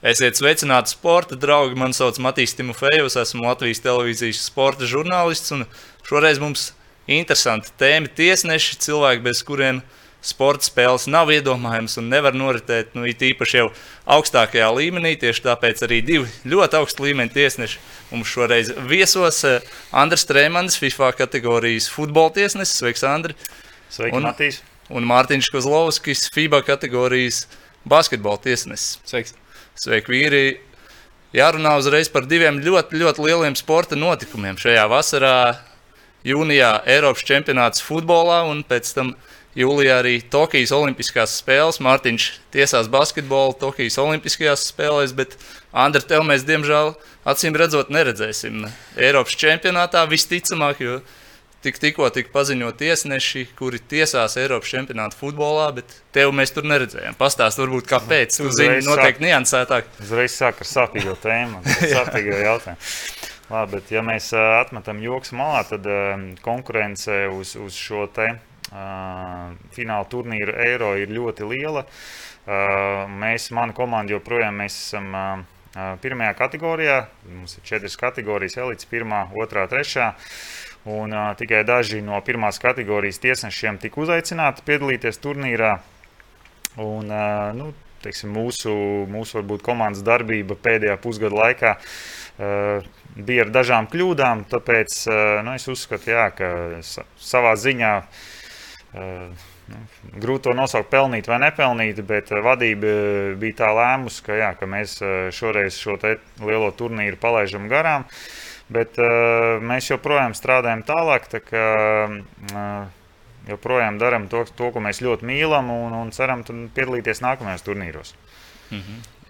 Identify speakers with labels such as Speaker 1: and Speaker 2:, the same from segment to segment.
Speaker 1: Esiet sveicināti, sporta draugi. Mani sauc Matīs Timofejovs, esmu Latvijas televīzijas sporta žurnālists. Šoreiz mums interesanti tēma - tiesneši, cilvēki, bez kuriem sporta spēles nav iedomājamas un nevar noritēt. Nu, it īpaši jau augstākajā līmenī, tieši tāpēc arī divi ļoti augsta līmeņa tiesneši mums šoreiz viesos. Andris Strēmans, FIFA kategorijas futbola tiesnesis. Sveiks, Andri!
Speaker 2: Sveiki,
Speaker 1: Un-
Speaker 2: Matīs!
Speaker 1: Un Mārtiņš Kozlovskis, FIBA kategorijas basketbola tiesnesis.
Speaker 3: Sveiks.
Speaker 1: Sveiki, vīri! Jārunā uzreiz par diviem ļoti, ļoti lieliem sporta notikumiem. Šajā vasarā, jūnijā, Eiropas čempionāts futbolā un pēc tam jūlijā arī Tokijas Olimpiskās spēles. Mārtiņš tiesās basketbolu Tokijas Olimpiskajās spēlēs, bet Andri, tev mēs diemžēl acīm redzot neredzēsim Eiropas čempionātā visticamāk, jo tik, tikko tika paziņot tiesneši, kuri tiesās Eiropas čempionāta futbolā, bet tev mēs tur neredzējām. Pastāst, varbūt kāpēc. Tu zini, noteikti niansētāk.
Speaker 2: Uzreiz sāk ar sāpīgo tēmu, sāpīgo jautājumu. Labi, bet ja mēs atmetam joks malā, tad konkurence uz, uz šo te ā, fināla turnīru eiro ir ļoti liela. Ā, Mēs, mana komanda, joprojām esam ā, pirmajā kategorijā. Mums ir četras kategorijas, elites, pirmā, otrā, trešā. Un uh, tikai daži no pirmās kategorijas tiesnešiem tika uzaicināti piedalīties turnīrā. Un, uh, nu, teiksim, mūsu, mūsu varbūt, komandas darbība pēdējā pusgada laikā uh, bija ar dažām kļūdām. Tāpēc uh, nu, es uzskatu, jā, ka sa savā ziņā uh, nu, grūti to nosaukt, pelnīt vai nepelnīt, bet uh, vadība bija tā lēmusi, ka, jā, ka mēs uh, šoreiz šo lielo turnīru palaidām garām. Bet uh, mēs joprojām strādājam tālāk. Tā kā, uh, joprojām darām to, to, ko mēs ļoti mīlam, un, un ceram piedalīties nākamajos turnīros.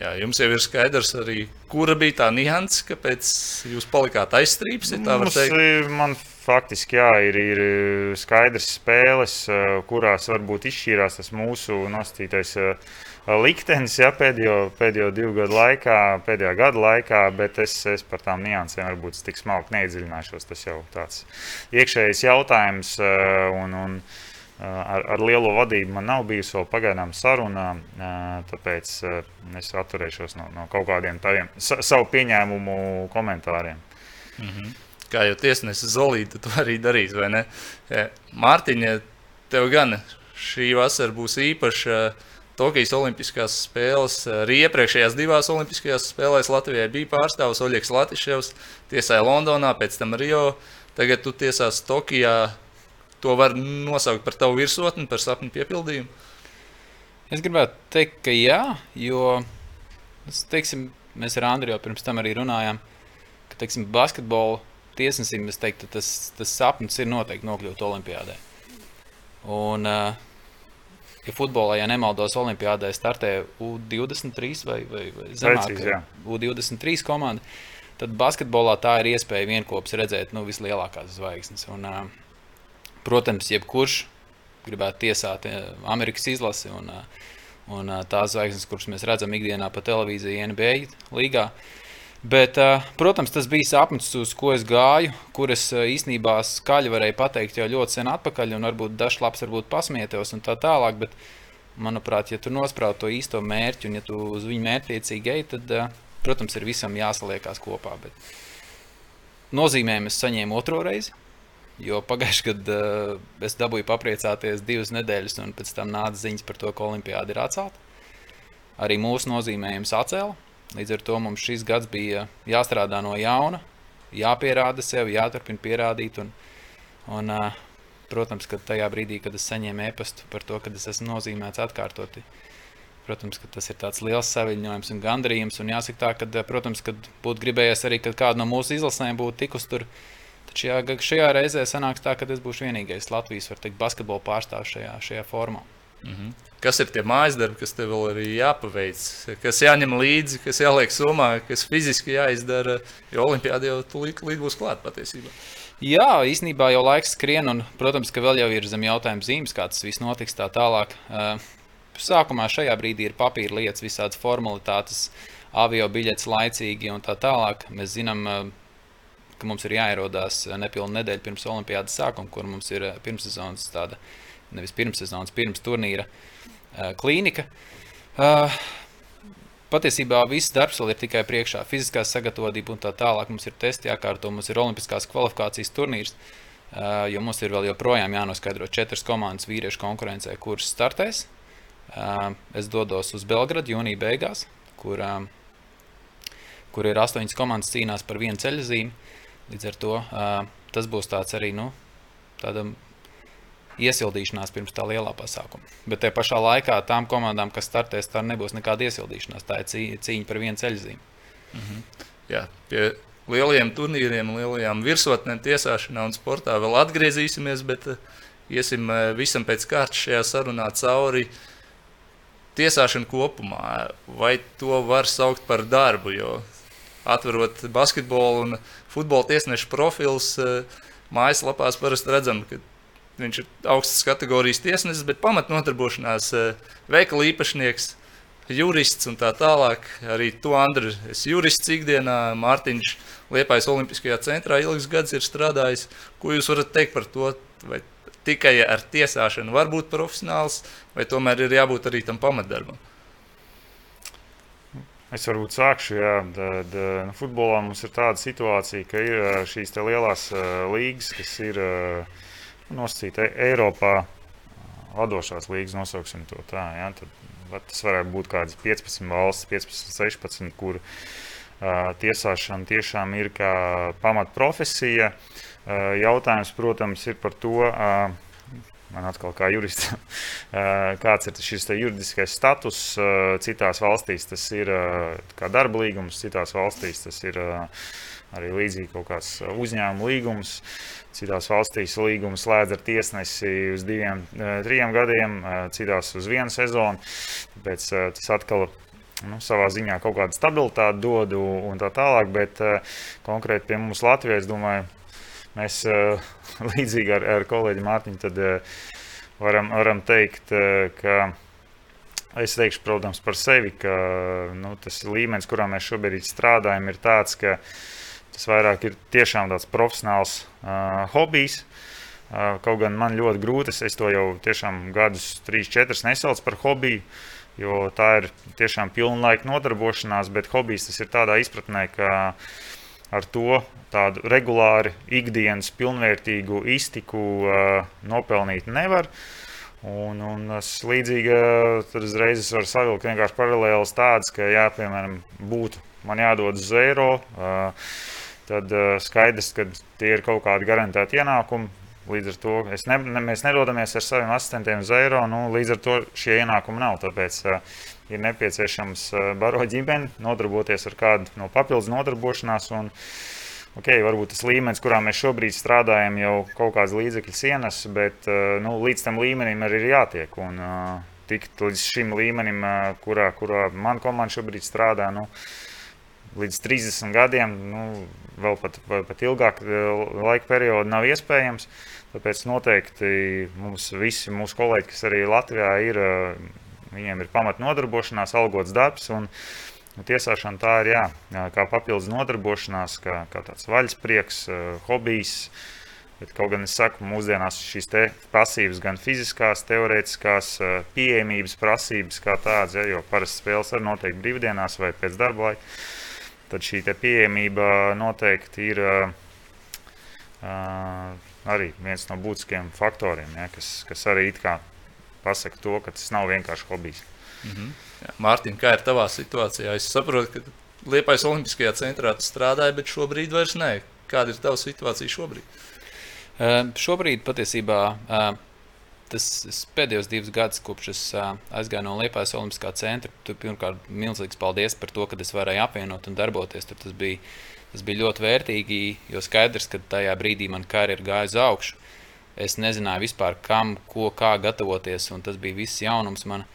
Speaker 1: Jā, jums jau ir skaidrs, arī, kura bija tā nianses, kāpēc jūs palikāt aizstrīps.
Speaker 2: man faktiski jā, ir, ir skaidrs spēles, eh, kurās varbūt izšķīrās tas mūsu nosacītais eh, liktenis jā, pēdējo, pēdējo divu gadu laikā, pēdējā gada laikā, bet es, es par tām niansēm varbūt tik smalki neiedziļināšos. Tas jau tāds iekšējs jautājums eh, un, un eh, ar, ar lielo vadību man nav bijusi vēl pagaidām saruna, eh, tāpēc es atturēšos no, no kaut kādiem tādiem sa, savu pieņēmumu komentāriem.
Speaker 1: Kā jau tiesnesis Zolīte to arī darīs, vai ne? Mārtiņa, tev gan šī vasara būs īpaša. Tokijas Olimpiskās spēles arī iepriekšējās divās Olimpiskajās spēlēs Latvijai bija pārstāvis Oļegs Latvijas, tiesāja Londonā, pēc tam Rio. Tagad tu tiesās Tokijā. To var nosaukt par tavu virsotni, par sapņu piepildījumu.
Speaker 3: Es gribētu teikt, ka jā, jo teiksim, mēs ar Andriju jau pirms tam arī runājām, ka teiksim, basketbola tiesnesim teiktu, tas, tas sapnis ir noteikti nokļūt Olimpijādē. Un, uh, ja futbolā, ja nemaldos, Olimpijādē startē U23 vai, vai, vai zemāk, U23 komanda, tad basketbolā tā ir iespēja vienopus redzēt nu, vislielākās zvaigznes. Un, uh, protams, jebkurš gribētu tiesāt Amerikas izlasi un, un tās zvaigznes, kuras mēs redzam ikdienā pa televīziju, NBA līgā. Bet, eh, protams, tas bija sapnis, uz ko es gāju, kuras īstenībā skaļi varēju pateikt jau ļoti sen atpakaļ, un varbūt dažs labs varbūt pasmieties un tā tālāk. Bet, manuprāt, ja tu nosprauc to īsto mērķi un ja tu uz viņu mērķiecīgi ej, tad, eh, protams, ir visam jāsaliekās kopā. Bet nozīmēm es saņēmu otro reizi. Jo pagājušajā gadā uh, es dabūju papriecāties divas nedēļas, un pēc tam nāca ziņas par to, ka Olimpijāda ir atcelta. Arī mūsu nozīmējums atcēla. Līdz ar to mums šis gads bija jāstrādā no jauna, jāpierāda sev, jāturpina pierādīt. Un, un, protams, ka tajā brīdī, kad es saņēmu e-pastu par to, ka es esmu nozīmēts atkārtoti, protams, tas ir tāds liels saviņojums un gandarījums. Un jāsaka tā, ka, protams, kad būtu gribējies arī, kad kāda no mūsu izlasēm būtu tikus tur. Tad šajā, šajā reizē sanāks tā, ka es būšu vienīgais Latvijas teikt, basketbola pārstāvs šajā, šajā formā.
Speaker 1: Mhm. Kas ir tie mājas darbi, kas tev vēl ir jāpaveic, kas jāņem līdzi, kas jāliek somā, kas fiziski jāizdara? Jo Olimpijāda jau tūlīt būs klāta patiesībā.
Speaker 3: Jā, īstenībā jau laiks skrien, un, protams, ka vēl jau ir zem jautājuma zīmes, kā tas viss notiks tā tālāk. Sākumā šajā brīdī ir papīra lietas, visādas formalitātes, avio biļetes laicīgi un tā tālāk. Mēs zinām, ka mums ir jāierodās nepilnu nedēļu pirms Olimpijas sākuma, kur mums ir pirmssezonas tāda, nevis pirmssezonas, pirms turnīra uh, klīnika. Uh, patiesībā viss darbs vēl ir tikai priekšā. Fiziskā sagatavotība un tā tālāk. Mums ir testi jākārto, mums ir olimpiskās kvalifikācijas turnīrs. Uh, jo mums ir vēl joprojām jānoskaidro četras komandas vīriešu konkurencē, kuras startēs. Es dodos uz Belgradu jūnija beigās, kur, uh, kur ir astoņas komandas cīnās par vienu ceļu zīmi. Līdz ar to tas būs tāds arī nu, tāda iesildīšanās pirms tā lielā pasākuma. Bet tajā pašā laikā tām komandām, kas startēs, tā nebūs nekāda iesildīšanās. Tā ir cīņa par vienu ceļzīmi.
Speaker 1: Mm -hmm. Jā, pie lielajiem turnīriem, lielajām virsotnēm, tiesāšanā un sportā vēl atgriezīsimies, bet uh, iesim uh, visam pēc kārtas šajā sarunā cauri. Tiesāšana kopumā, vai to var saukt par darbu? Jo atverot basketbolu un futbola tiesnešu profilus, uh, mājaslapās parasti redzam, ka Viņš ir augstas kategorijas tiesnesis, bet pamatnodarbošanās eh, veikala īpašnieks, jurists un tā tālāk. Arī to Andriņš, es jurists ikdienā, Mārtiņš Liepājas Olimpiskajā centrā ilgs gads ir strādājis. Ko jūs varat teikt par to? Vai tikai ar tiesāšanu var būt profesionāls, vai tomēr ir jābūt arī tam pamatdarbam?
Speaker 2: Es varbūt sākšu. Jā, tad, nu, futbolā mums ir tāda situācija, ka ir eh, šīs lielās uh, līgas, kas ir uh, nosacīta Eiropā vadošās līgas, nosauksim to tā. Ja? Tad tas varētu būt kādas 15 valsts, 15, 16, kur uh, tiesāšana tiešām ir kā pamatprofesija. Uh, jautājums, protams, ir par to. Uh, Man atkal kā juristam, kāds ir šis juridiskais status. Citās valstīs tas ir kā darba līgums, citās valstīs tas ir arī līdzīgi kaut kāds uzņēmuma līgums. Uh, Citās valstīs līgumu slēdz ar tiesnesi uz diviem, eh, trim gadiem, eh, citās uz vienu sezonu. Tāpēc eh, tas atkal nu, savā ziņā kaut kādu stabilitāti dod un tā tālāk. Bet konkrēti pie mums Latvijā, es domāju, mēs līdzīgi ar, ar kolēģi Mārtiņu varam, varam teikt, ka. Es teikšu, protams, par sevi, ka nu, tas līmenis, kurā mēs šobrīd strādājam, ir tāds, ka uh, Tas vairāk ir tiešām tāds profesionāls uh, hobijs. Uh, kaut gan man ļoti grūti, es to jau tiešām gadus, 3, 4 nesaucu par hobiju, jo tā ir tiešām pilnlaika nodarbošanās, bet hobijs tas ir tādā izpratnē, ka ar to tādu regulāri ikdienas pilnvērtīgu iztiku uh, nopelnīt nevar. Un, un es līdzīgi tad uzreiz varu savilkt vienkārši paralēlus tādas, ka, jā, piemēram, būtu man jādod uz eiro. Uh, tad uh, skaidrs, ka tie ir kaut kādi garantēti ienākumi. Līdz ar to ne, ne, mēs nedodamies ar saviem asistentiem uz eiro. Nu, līdz ar to šie ienākumi nav. Tāpēc uh, ir nepieciešams uh, baro ģimeni, nodarboties ar kādu no papildus nodarbošanās. Un, okay, varbūt tas līmenis, kurā mēs šobrīd strādājam, jau kaut kādas līdzekļus ienes, bet uh, nu, līdz tam līmenim arī ir jātiek. Un, uh, tikt līdz šim līmenim, uh, kurā, kurā man komanda šobrīd strādā. Nu, līdz 30 gadiem, nu, vēl pat, pat ilgāk eh, laika periodu nav iespējams. Tāpēc noteikti mums visi mūsu kolēģi, kas arī Latvijā ir, eh, viņiem ir pamatnodarbošanās, algots darbs. Un, un tiesāšana tā ir jā, kā papildus nodarbošanās, kā, kā tāds vaļasprieks, hobijs. Bet, kaut gan es saku, mūsdienās šīs prasības, gan fiziskās, teorētiskās, pieejamības prasības, kā tādas, ja, jo parasti spēles var notikt brīvdienās vai pēc darba laika tad šī pieejamība noteikti ir uh, arī viens no būtiskiem faktoriem, ja, kas, kas arī pasaka to, ka tas nav vienkārši hobijs.
Speaker 1: Mm -hmm. Mārtiņ, kā ir tavā situācijā? Es saprotu, ka Liepais Olimpiskajā centrā tu strādāji, bet šobrīd vairs nē. Kāda ir tava situācija šobrīd?
Speaker 3: Uh, šobrīd patiesībā uh, tas pēdējos divus gadus, kopš es aizgāju no Liepājas Olimpiskā centra, tur pirmkārt milzīgs paldies par to, ka es varēju apvienot un darboties. Tur tas bija, tas bija ļoti vērtīgi, jo skaidrs, ka tajā brīdī man karjera gāja uz augšu. Es nezināju vispār, kam, ko, kā gatavoties, un tas bija viss jaunums. Man.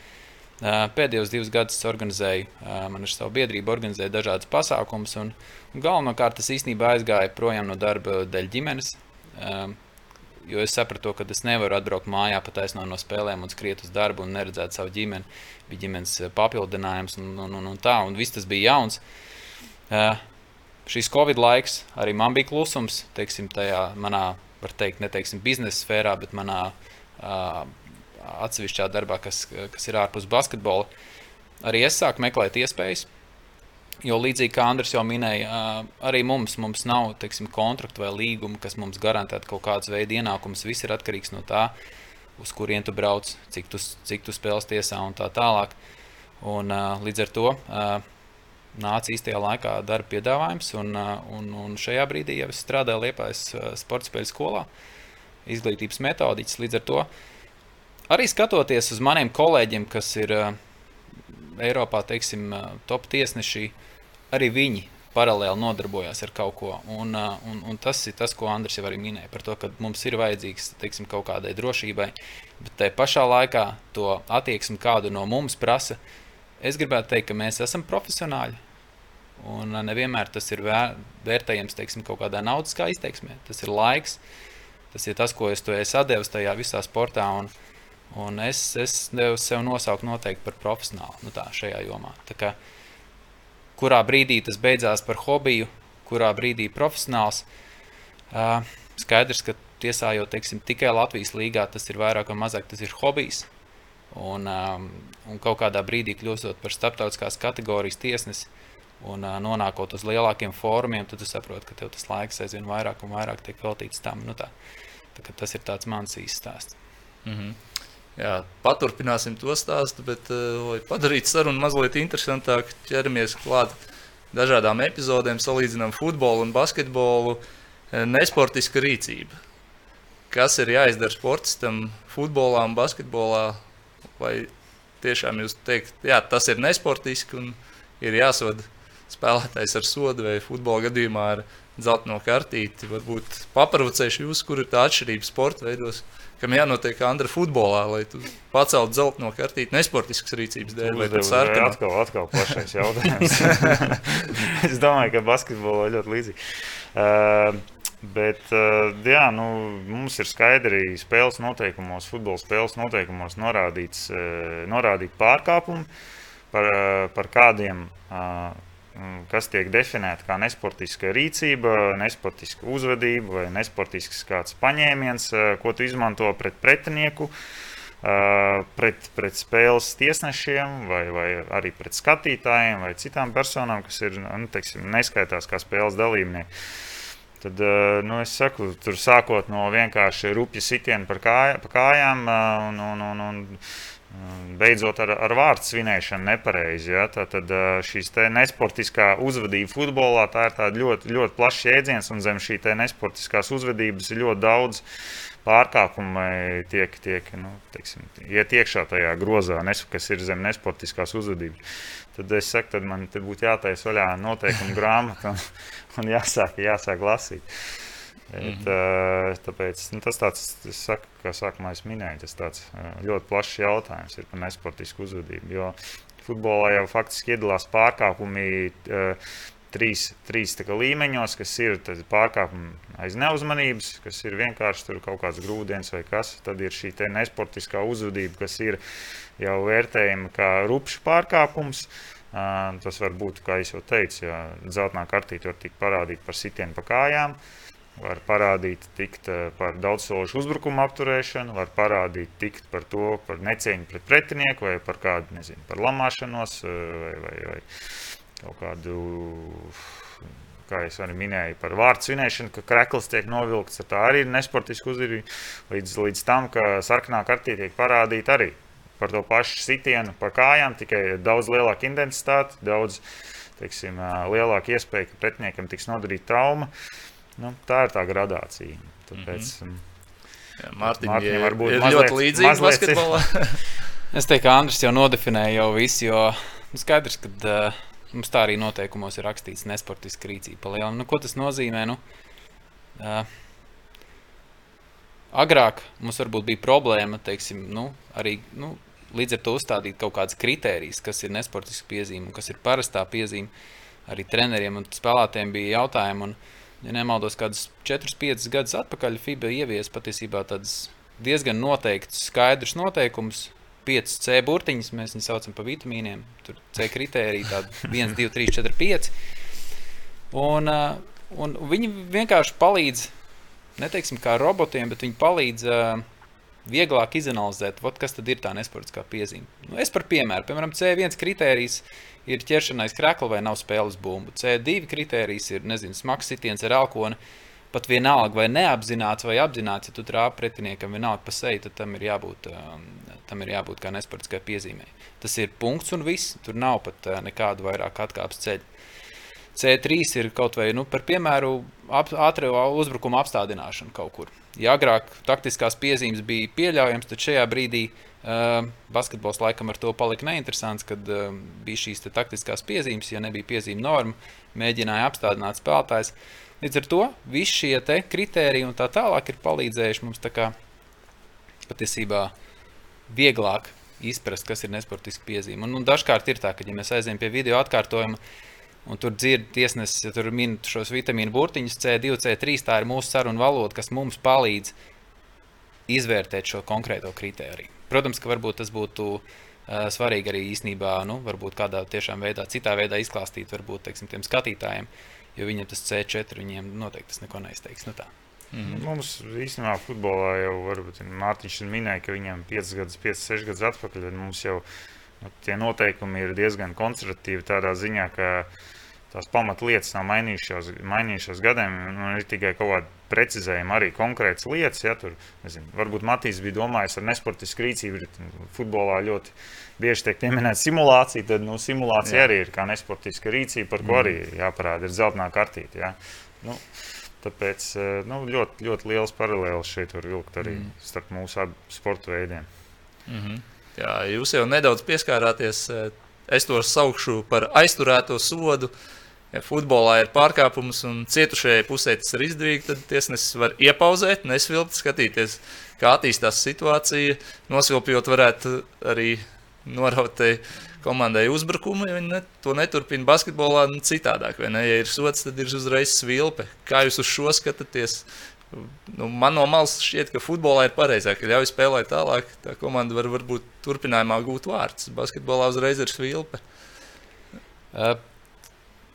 Speaker 3: Pēdējos divus gadus organizēju, man ar savu biedrību organizēju dažādas pasākumus, un, un galvenokārt tas īstenībā aizgāja projām no darba dēļ ģimenes. Jo es sapratu, ka es nevaru atbraukt mājā pat aizno no spēlēm un skriet uz darbu un neredzēt savu ģimeni. Bija ģimenes eh, papildinājums un, un, un, un tā, un viss tas bija jauns. Uh, šīs Covid laiks arī man bija klusums, teiksim, tajā manā, var teikt, neteiksim, biznesa sfērā, bet manā uh, atsevišķā darbā, kas, kas ir ārpus basketbola. arī es sāku meklēt iespējas. Jo līdzīgi kā Andris jau minēja, arī mums, mums nav teiksim, kontrakta vai līguma, kas mums garantētu kaut kādas veida ienākumus. Viss ir atkarīgs no tā, uz kurien tu brauc, cik tu, cik tu spēles tiesā un tā tālāk. Un, līdz ar to nāca īstajā laikā darba piedāvājums, un, un, un šajā brīdī jau es strādāju Liepājas sporta spēļu skolā, izglītības metodiķis. Līdz ar to arī skatoties uz maniem kolēģiem, kas ir Eiropā, teiksim, top tiesneši, arī viņi paralēli nodarbojās ar kaut ko. Un, un, un tas ir tas, ko Andris jau arī minēja par to, ka mums ir vajadzīgs teiksim, kaut kādai drošībai, bet tajā pašā laikā to attieksmi, kādu no mums prasa, es gribētu teikt, ka mēs esam profesionāļi. Un nevienmēr tas ir vēr, vērtējams teiksim, kaut kādā naudiskā izteiksmē. Tas ir laiks, tas ir tas, ko es to esmu devis tajā visā sportā. Un, Un es, es sev nosaukt noteikti par profesionālu nu tā, šajā jomā. Tā kā, kurā brīdī tas beidzās par hobiju, kurā brīdī profesionāls. Skaidrs, ka tiesā jau teiksim, tikai Latvijas līgā tas ir vairāk vai mazāk tas ir hobijs. Un, un kaut kādā brīdī kļūstot par starptautiskās kategorijas tiesnesi un nonākot uz lielākiem fórumiem, tad tu saproti, ka tev tas laiks aizvien vairāk un vairāk tiek veltīts tam. Nu tā, tā, tas ir mans īsts stāsts.
Speaker 1: Mm -hmm. Jā, paturpināsim to stāstu, bet, eh, lai padarītu sarunu mazliet interesantāku, ķeramies klāt dažādām epizodēm, salīdzinām futbolu un basketbolu. Eh, nesportiska rīcība. Kas ir jāizdara sportistam futbolā un basketbolā, lai tiešām jūs teikt, jā, tas ir nesportiski un ir jāsoda spēlētājs ar sodu vai futbola gadījumā ar zelta no kartīti. Varbūt paparvocēšu jūs, kur ir tā atšķirība sporta veidos kam jānotiek Andra futbolā, lai tu paceltu zelta no kartītes nesportiskas rīcības dēļ. Vai tas ir
Speaker 2: atkal, atkal plašais jautājums? es domāju, ka basketbolā ļoti līdzīgi. Uh, Bet, uh, jā, nu, mums ir skaidri spēles noteikumos, futbola spēles noteikumos norādīts, uh, norādīt pārkāpumi, par, uh, par kādiem kas tiek definēta kā nesportiska rīcība, nesportiska uzvedība vai nesportisks kāds paņēmiens, eh, ko tu izmanto pret pretinieku, eh, pret, pret spēles tiesnešiem vai, vai arī pret skatītājiem vai citām personām, kas ir nu, teiksim, neskaitās kā spēles dalībnieki. Tad, eh, nu, es saku, tur sākot no vienkārši rupja sitiena par kājām un, un, un, un Beidzot, ar, ar vārdu svinēšanu nepareizi. Ja? Tad šīs nesportiskā uzvedība futbolā ir ļoti, ļoti plašs jēdziens, un zem šī nesportiskās uzvedības ir ļoti daudz pārkāpumu, tiek, tiek nu, teiksim, iet iekšā tajā grozā, kas ir zem nesportiskās uzvedības. Tad es saku, tad man būtu jātaisa vaļā noteikuma grāmata un, un jāsāk, jāsāk lasīt. Mm -hmm. Tāpēc nu, tas tāds, saku, kā sākumā es minēju, tas tāds ļoti plašs jautājums ir par nesportisku uzvedību. Jo futbolā jau faktiski iedalās pārkāpumi trīs, trīs līmeņos, kas ir pārkāpumi aiz neuzmanības, kas ir vienkārši kaut kāds grūdienis vai kas. Tad ir šī nesportiskā uzvedība, kas ir jau vērtējama kā rupšs pārkāpums. Tas var būt, kā jau teicu, ja zeltainā kartīte var tikt parādīta par sitienu pa kājām. Uh, var parādīt tikt eh, par daudzsološu uzbrukumu apturēšanu, var parādīt tikt par to, par necieņu pret pretinieku vai par kādu, nezinu, par lamāšanos eh, vai, vai, vai kaut kādu, kā es arī minēju, par vārdu svinēšanu, ka krekls tiek novilkts, tā arī ir nesportiski uzvedība, līdz, līdz tam, ka sarkanā kartī tiek parādīta arī par to pašu sitienu pa kājām, tikai daudz lielāka intensitāte, daudz, teiksim, lielāka iespēja, ka pretiniekam tiks nodarīta trauma. Uh, Nu, tā ir tā gradācija. Tāpēc, mm -hmm.
Speaker 1: Jā, Mārtiņ, Mārtiņam varbūt ir mazliet, ļoti līdzīga basketbolā.
Speaker 3: es teiktu, ka Andris jau nodefinēja jau visu, jo nu, skaidrs, ka uh, mums tā arī noteikumos ir rakstīts nesportiska rīcība. Nu, ko tas nozīmē? Nu, uh, agrāk mums varbūt bija problēma, teiksim, nu, arī nu, līdz ar to uzstādīt kaut kādas kritērijas, kas ir nesportiska piezīme un kas ir parastā piezīme. Arī treneriem un spēlētājiem bija jautājumi. Un, uh, ja nemaldos, kādus 4-5 gadus atpakaļ FIBA ievies patiesībā tādas diezgan noteikts, skaidrs noteikums. 5 C burtiņus mēs viņus saucam par vitamīniem. Tur C kritērija tāda 1, 2, 3, 4, 5. Un, uh, un viņi vienkārši palīdz, neteiksim kā robotiem, bet viņi palīdz uh, vieglāk izanalizēt, ot, kas tad ir tā nesportiskā piezīme. Nu, es par piemēru, piemēram, C1 kritērijs ir ķeršanais krekla vai nav spēles bumbu. C2 kritērijs ir, nezinu, smags sitiens ar alkoni. Pat vienalga, vai neapzināts vai apzināts, ja tu trāpi pretiniekam vienalga pa seju, tad tam ir jābūt, um, tam ir jābūt kā nesportiskai piezīmei. Tas ir punkts un viss. Tur nav pat uh, nekādu vairāk atkāpes ceļu. C3 ir kaut vai, nu, par piemēru, ātrā uzbrukuma apstādināšana kaut kur. Ja agrāk taktiskās piezīmes bija pieļaujams, tad šajā brīdī uh, basketbols laikam ar to palika neinteresants, kad uh, bija šīs taktiskās piezīmes, ja nebija piezīme norma, mēģināja apstādināt spēlētājs. Līdz ar to visi šie kriteriji un tā tālāk ir palīdzējuši mums patiesībā vieglāk izprast, kas ir nesportiska piezīme. Un, un dažkārt ir tā, ka, ja mēs aizējām pie video atkārtojuma, un tur dzird tiesnesis, ja tur min šos vitamīnu burtiņus, C2, C3, tā ir mūsu saruna valoda, kas mums palīdz izvērtēt šo konkrēto kritēriju. Protams, ka varbūt tas būtu uh, svarīgi arī īstenībā, nu, varbūt kādā tiešām veidā, citā veidā izklāstīt, varbūt, teiksim, tiem skatītājiem, jo viņiem tas C4, viņiem noteikti tas neko neizteiks. Nu tā.
Speaker 2: Mm. Mums īstenībā futbolā jau varbūt Mārtiņš minēja, ka viņam 5 gadus, 5, 6 gadus atpakaļ mums jau nu, tie noteikumi ir diezgan konservatīvi tādā ziņā, ka tās pamatlietas nav mainījušās, mainījušās gadiem. Nu, ir tikai kaut kāda precizējuma, arī konkrētas lietas. Ja, tur, nezinu, varbūt Matīs bija domājis ar nesportisku rīcību. Futbolā ļoti bieži tiek pieminēta simulācija. Tad nu, simulācija Jā. arī ir kā nesportiska rīcība, par ko mm. arī jāparāda ir zeltainā kartīte. Ja. Nu, Tāpēc eh, nu, ļoti, ļoti liels paralēlis šeit var vilkt arī mm. starp mūsu abiem sporta veidiem.
Speaker 1: Mm -hmm. Jā, jūs jau nedaudz pieskārāties. Eh, es to saukšu par aizturēto sodu. Ja futbolā ir pārkāpums un cietušajai pusē tas ir izdevīgi, tad tiesnesis var iepauzēt, nesvilpt, skatīties, kā attīstās situācija. Nosvilpjot, varētu arī noraut komandai uzbrukumu, ja viņi ne, to neturpina basketbolā nu, citādāk. Ja ir sots, tad ir uzreiz svilpe. Kā jūs uz šo skatāties? Nu, man no malas šķiet, ka futbolā ir pareizāk, ka ļauj spēlēt tālāk. Tā komanda var varbūt turpinājumā gūt vārdus. Basketbolā uzreiz ir svilpe.
Speaker 3: Uh,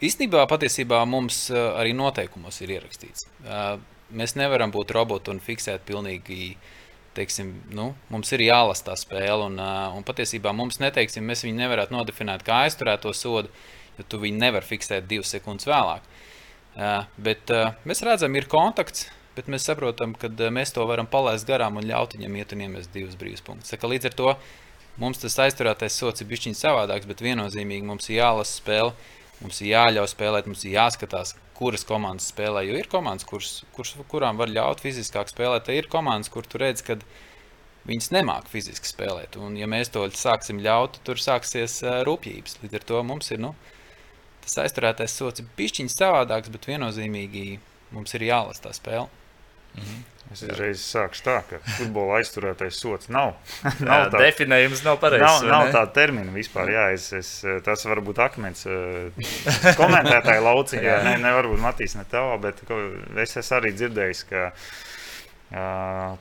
Speaker 3: īstenībā patiesībā mums uh, arī noteikumos ir ierakstīts. Uh, mēs nevaram būt roboti un fiksēt pilnīgi teiksim, nu, mums ir jālasa tā spēle. Un, un patiesībā mums neteiksim, mēs viņu nevaram nodefinēt kā aizturēto sodu, jo tu viņu nevari fiksēt divas sekundes vēlāk. Bet mēs redzam, ir kontakts. Bet mēs saprotam, ka mēs to varam palaist garām un ļaut viņam iet un iemest divus brīvus punktus. Līdz ar to mums tas aizturētais sots ir bijis savādāks, bet viennozīmīgi mums ir jālasa spēle, mums ir jāļauj spēlēt, mums ir jāskatās, kuras komandas spēlē. Jo ir komandas, kuras, kuras, kurām var ļaut fiziskāk spēlēt, tad ir komandas, kur tu redz, ka viņas nemāķi fiziski spēlēt. Un, ja mēs to sāksim ļaut, tad tur sāksies rūpības. Līdz ar to mums ir nu, tas aizturētais sots, ir pišķiņš savādāks, bet viennozīmīgi mums ir jālasa tā spēle.
Speaker 2: Mhm. Es uzreiz sāku tā, ka futbola aizturētais sots nav.
Speaker 1: nav tā, definējums nav pareizs.
Speaker 2: Nav, nav tāda termina vispār. Jā, es, es, tas var būt akmens komentētāja lauciņā. ne, ne varbūt Matīs ne tavā, bet es esmu arī dzirdējis, ka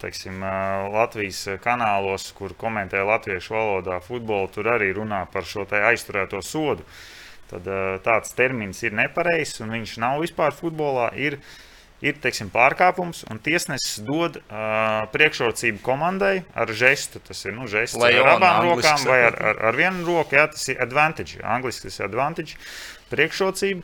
Speaker 2: teiksim, Latvijas kanālos, kur komentē latviešu valodā futbolu, tur arī runā par šo aizturēto sodu. Tad tāds termins ir nepareizs un viņš nav vispār futbolā. Ir, uh, ir teiksim, pārkāpums, un tiesnesis dod uh, priekšrocību komandai ar žestu. Tas ir nu, žests
Speaker 1: Lai
Speaker 2: ar abām rokām vai ar, ar, ar vienu roku. Jā, tas ir advantage. Angliski tas ir advantage. Priekšrocība,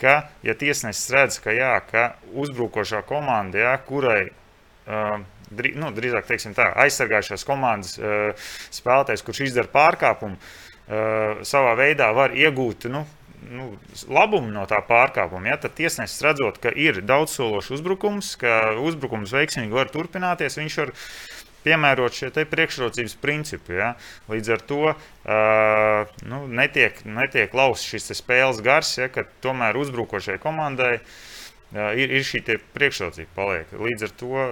Speaker 2: ka, ja tiesnesis redz, ka, jā, ka uzbrukošā komanda, jā, kurai uh, drī, nu, drīzāk teiksim, tā, aizsargājušās komandas uh, spēlētājs, kurš izdara pārkāpumu, uh, savā veidā var iegūt. Nu, nu, labumu no tā pārkāpuma. Ja, tad tiesnesis redzot, ka ir daudzsološs uzbrukums, ka uzbrukums veiksmīgi var turpināties, viņš var piemērot šie priekšrocības principi. Ja. Līdz ar to uh, nu, netiek, netiek lausts šis spēles gars, ja, ka tomēr uzbrukošai komandai uh, ir, ir šī priekšrocība paliek. Līdz ar to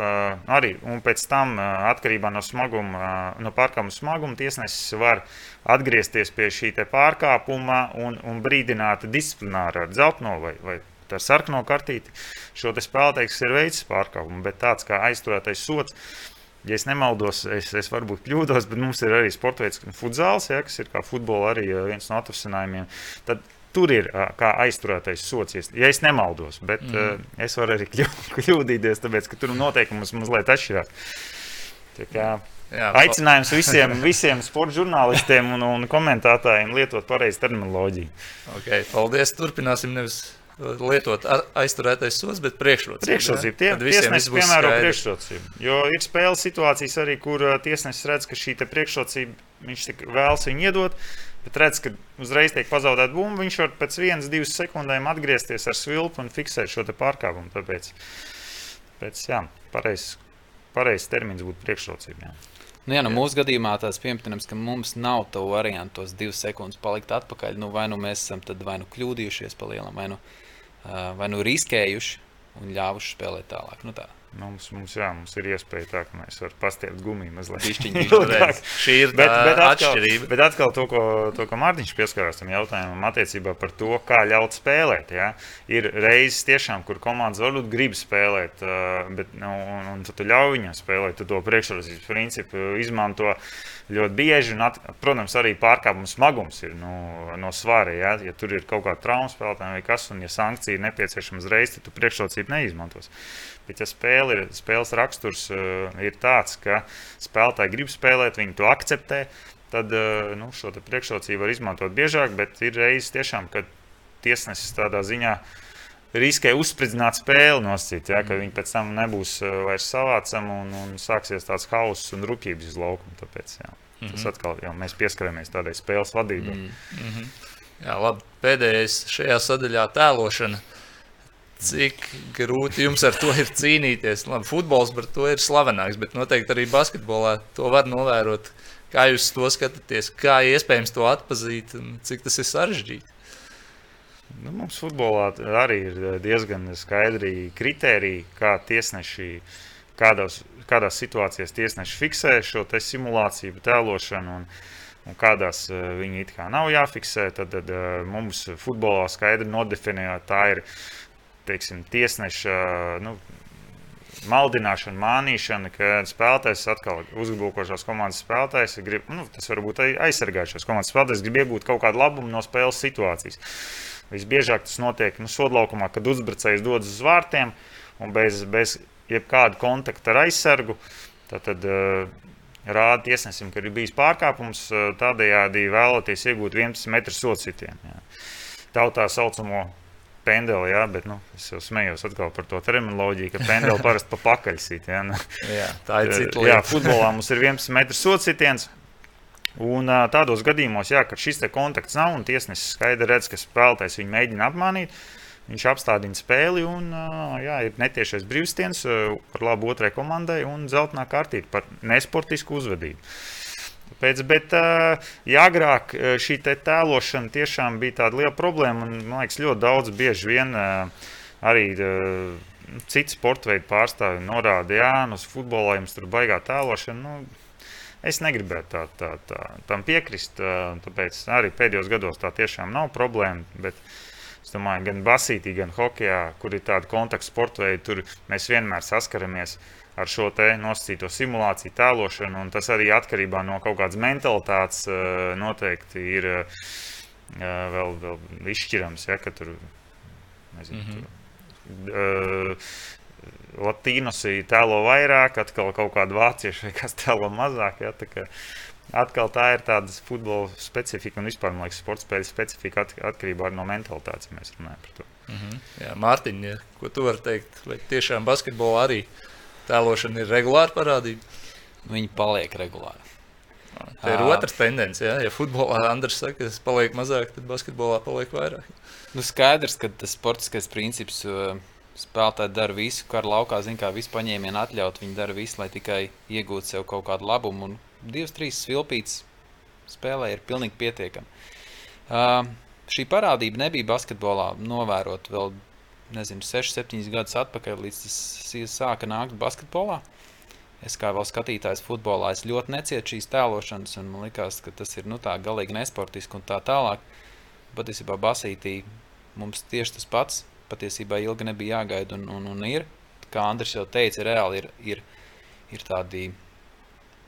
Speaker 2: arī pēc tam, atkarībā no, smaguma, no pārkāpuma smaguma, tiesnesis var atgriezties pie šī pārkāpuma un, un brīdināt disciplināri ar dzeltno vai, vai ar sarkano kartīti. Šo spēlētājs ir veids pārkāpumu, bet tāds kā aizturētais sots. Ja es nemaldos, es, es varbūt kļūdos, bet mums ir arī sporta veids, futzāls, ja, kas ir kā futbola arī viens no atrasinājumiem. Tad Tur ir kā aizturētais sots, ja es nemaldos. Bet mm. uh, es varu arī kļūdīties, tāpēc ka tur noteikumi mazliet atšķirās. Jā, Aicinājums visiem, visiem sporta žurnālistiem un, un komentētājiem lietot pareizu terminoloģiju.
Speaker 1: Okay, paldies! Turpināsim nevis lietot aizturētais sots, bet priekšrocība.
Speaker 2: Priekšrocība. Tie, tiesnesis piemēro priekšrocību. Jo ir spēles situācijas arī, kur tiesnesis redz, ka šī priekšrocība viņš vēlas viņu iedot. Bet redz, ka uzreiz tiek pazaudēta bumba. Viņš var pēc vienas, divas sekundēm atgriezties ar svilpu un fiksēt šo pārkāpumu. Tāpēc, tāpēc jā, pareizs pareiz termins būtu priekšrocība. Jā.
Speaker 3: Nu, jā, nu, mūsu gadījumā tas pieminams, ka mums nav to variantu, tos divas sekundes palikt atpakaļ. Nu, vai nu mēs esam vai nu kļūdījušies pa lielam, vai nu, vai nu riskējuši un ļāvuši spēlēt tālāk. Nu, tā.
Speaker 2: Mums, mums, jā, mums ir iespēja tā, ka mēs varam pastiept gumiju mazliet.
Speaker 1: Šī ir bet, bet atkal, atšķirība.
Speaker 2: Bet atkal to, ko, to, ko Mārtiņš pieskarās tam jautājumam attiecībā par to, kā ļaut spēlēt. Ja? Ir reizes tiešām, kur komandas varbūt grib spēlēt, bet, nu, un, un tu ļauj viņam spēlēt, tu to priekšrocības principu izmanto ļoti bieži. Un, at, protams, arī pārkāpuma smagums ir nu, no svara. Ja? ja tur ir kaut kāda trauma spēlētājiem vai kas, un ja sankcija ir nepieciešama uzreiz, tad tu priekšrocību neizmantos. Bet, ja spēle ir, spēles raksturs uh, ir tāds, ka spēlētāji grib spēlēt, viņi to akceptē, tad uh, nu, šo priekšrocību var izmantot biežāk. Bet ir reizes tiešām, kad tiesnesis tādā ziņā riskē uzspridzināt spēli nosacīt, ja, ka viņi pēc tam nebūs uh, vairs savācami un, un sāksies tāds hauss un rupjības uz laukuma. Tāpēc, jā, mm -hmm. Tas atkal jau mēs pieskaramies tādai spēles vadībai. Mm -hmm.
Speaker 1: Jā, labi. Pēdējais šajā sadaļā - tēlošana. Cik grūti jums ar to ir cīnīties? Labi, futbols par to ir slavenāks, bet noteikti arī basketbolā to var novērot. Kā jūs to skatāties, kā iespējams to atpazīt un cik tas ir sarežģīti?
Speaker 2: Nu, mums futbolā arī ir diezgan skaidri kriteriji, kā tiesneši, kādos, kādās situācijās tiesneši fiksē šo simulāciju, tēlošanu. Un, un kādās uh, viņi it kā nav jāfiksē, tad, tad uh, mums futbolā skaidri nodefinē, tā ir teiksim, tiesneša nu, maldināšana, mānīšana, ka spēlētājs atkal uzbrukošās komandas spēlētājs grib, nu, tas var būt aizsargājušās komandas spēlētājs, grib iegūt kaut kādu labumu no spēles situācijas. Visbiežāk tas notiek nu, sodlaukumā, kad uzbrucējs dodas uz vārtiem un bez, bez jebkāda kontakta ar aizsargu. Tad, tad uh, rāda tiesnesim, ka ir bijis pārkāpums, uh, tādējādi vēloties iegūt 11 metru socītienu. Tautā saucamo pendeli, jā, bet nu, es jau smējos par to terminoloģiju, ka pendeli parasti pa pakaļsīt. Jā, nu,
Speaker 1: jā, tā ir cita
Speaker 2: lieta. Jā, futbolā mums ir 11 metru socītiens. Un tādos gadījumos, jā, kad šis kontakts nav un tiesnesis skaidri redz, ka spēlētājs viņu mēģina apmānīt, viņš apstādina spēli un jā, ir netiešais brīvstiens par labu otrai komandai un zeltainā kārtība par nesportisku uzvedību. Pēc, bet, ja agrāk šī tēlošana tiešām bija tāda liela problēma, un man liekas, ļoti daudz bieži vien arī citi sporta veidu pārstāvji norāda, ka nu, uz futbolā jums tur baigā tēlošana. Nu, Es negribētu tā, tā, tā, tam piekrist. Tāpēc arī pēdējos gados tā tiešām nav problēma. Bet es domāju, gan basītī, gan hokeja, kur ir tāda kontakta sporta veida, tur mēs vienmēr saskaramies ar ar šo nosacīto simulāciju, tēlošanu. Tas arī atkarībā no kaut kādas mentalitātes eh, noteikti ir eh, vēl, vēl izšķirams. Ja, tur, nezinu, mm -hmm. tur, Latīnosi tēlo vairāk, atkal kaut kāda vācieša kas tēlo mazāk. Ja, tā kā, atkal tā ir tāda futbola specifika un vispār, man liekas, sporta spēļu specifika at, atkarībā no mentalitātes, ja mēs runājam par to.
Speaker 1: Mm -hmm. Jā, Mārtiņ, ko tu vari teikt? Vai tiešām basketbolā arī uh, tēlošana ir regulāra parādība?
Speaker 3: Viņi paliek regulāri.
Speaker 1: Tā ir uh, otrs tendence. Ja, ja futbolā Andris saka, ka paliek mazāk, tad basketbolā paliek vairāk.
Speaker 3: Nu, skaidrs, ka tas sportiskais princips spēlētāji dara visu, kā ar laukā zina, kā visu paņēmienu atļaut. Viņi dara visu, lai tikai iegūtu sev kaut kādu labumu. Un divas, trīs svilpītas spēlē ir pilnīgi pietiekami. Uh, šī parādība nebija basketbolā novērot vēl nezinu, 6, 7 gadus atpakaļ, līdz tas sāka nākt basketbolā. Es kā vēl skatītājs futbolā, es ļoti necietu šīs tēlošanas, un man liekas, ka tas ir nu, tā galīgi nesportiski un tā tālāk. Patiesībā basītī mums tieši tas pats. Patiesībā ilgi nebija jāgaida, un, un, un ir. Kā Andris jau teica, reāli ir, ir, ir tādi,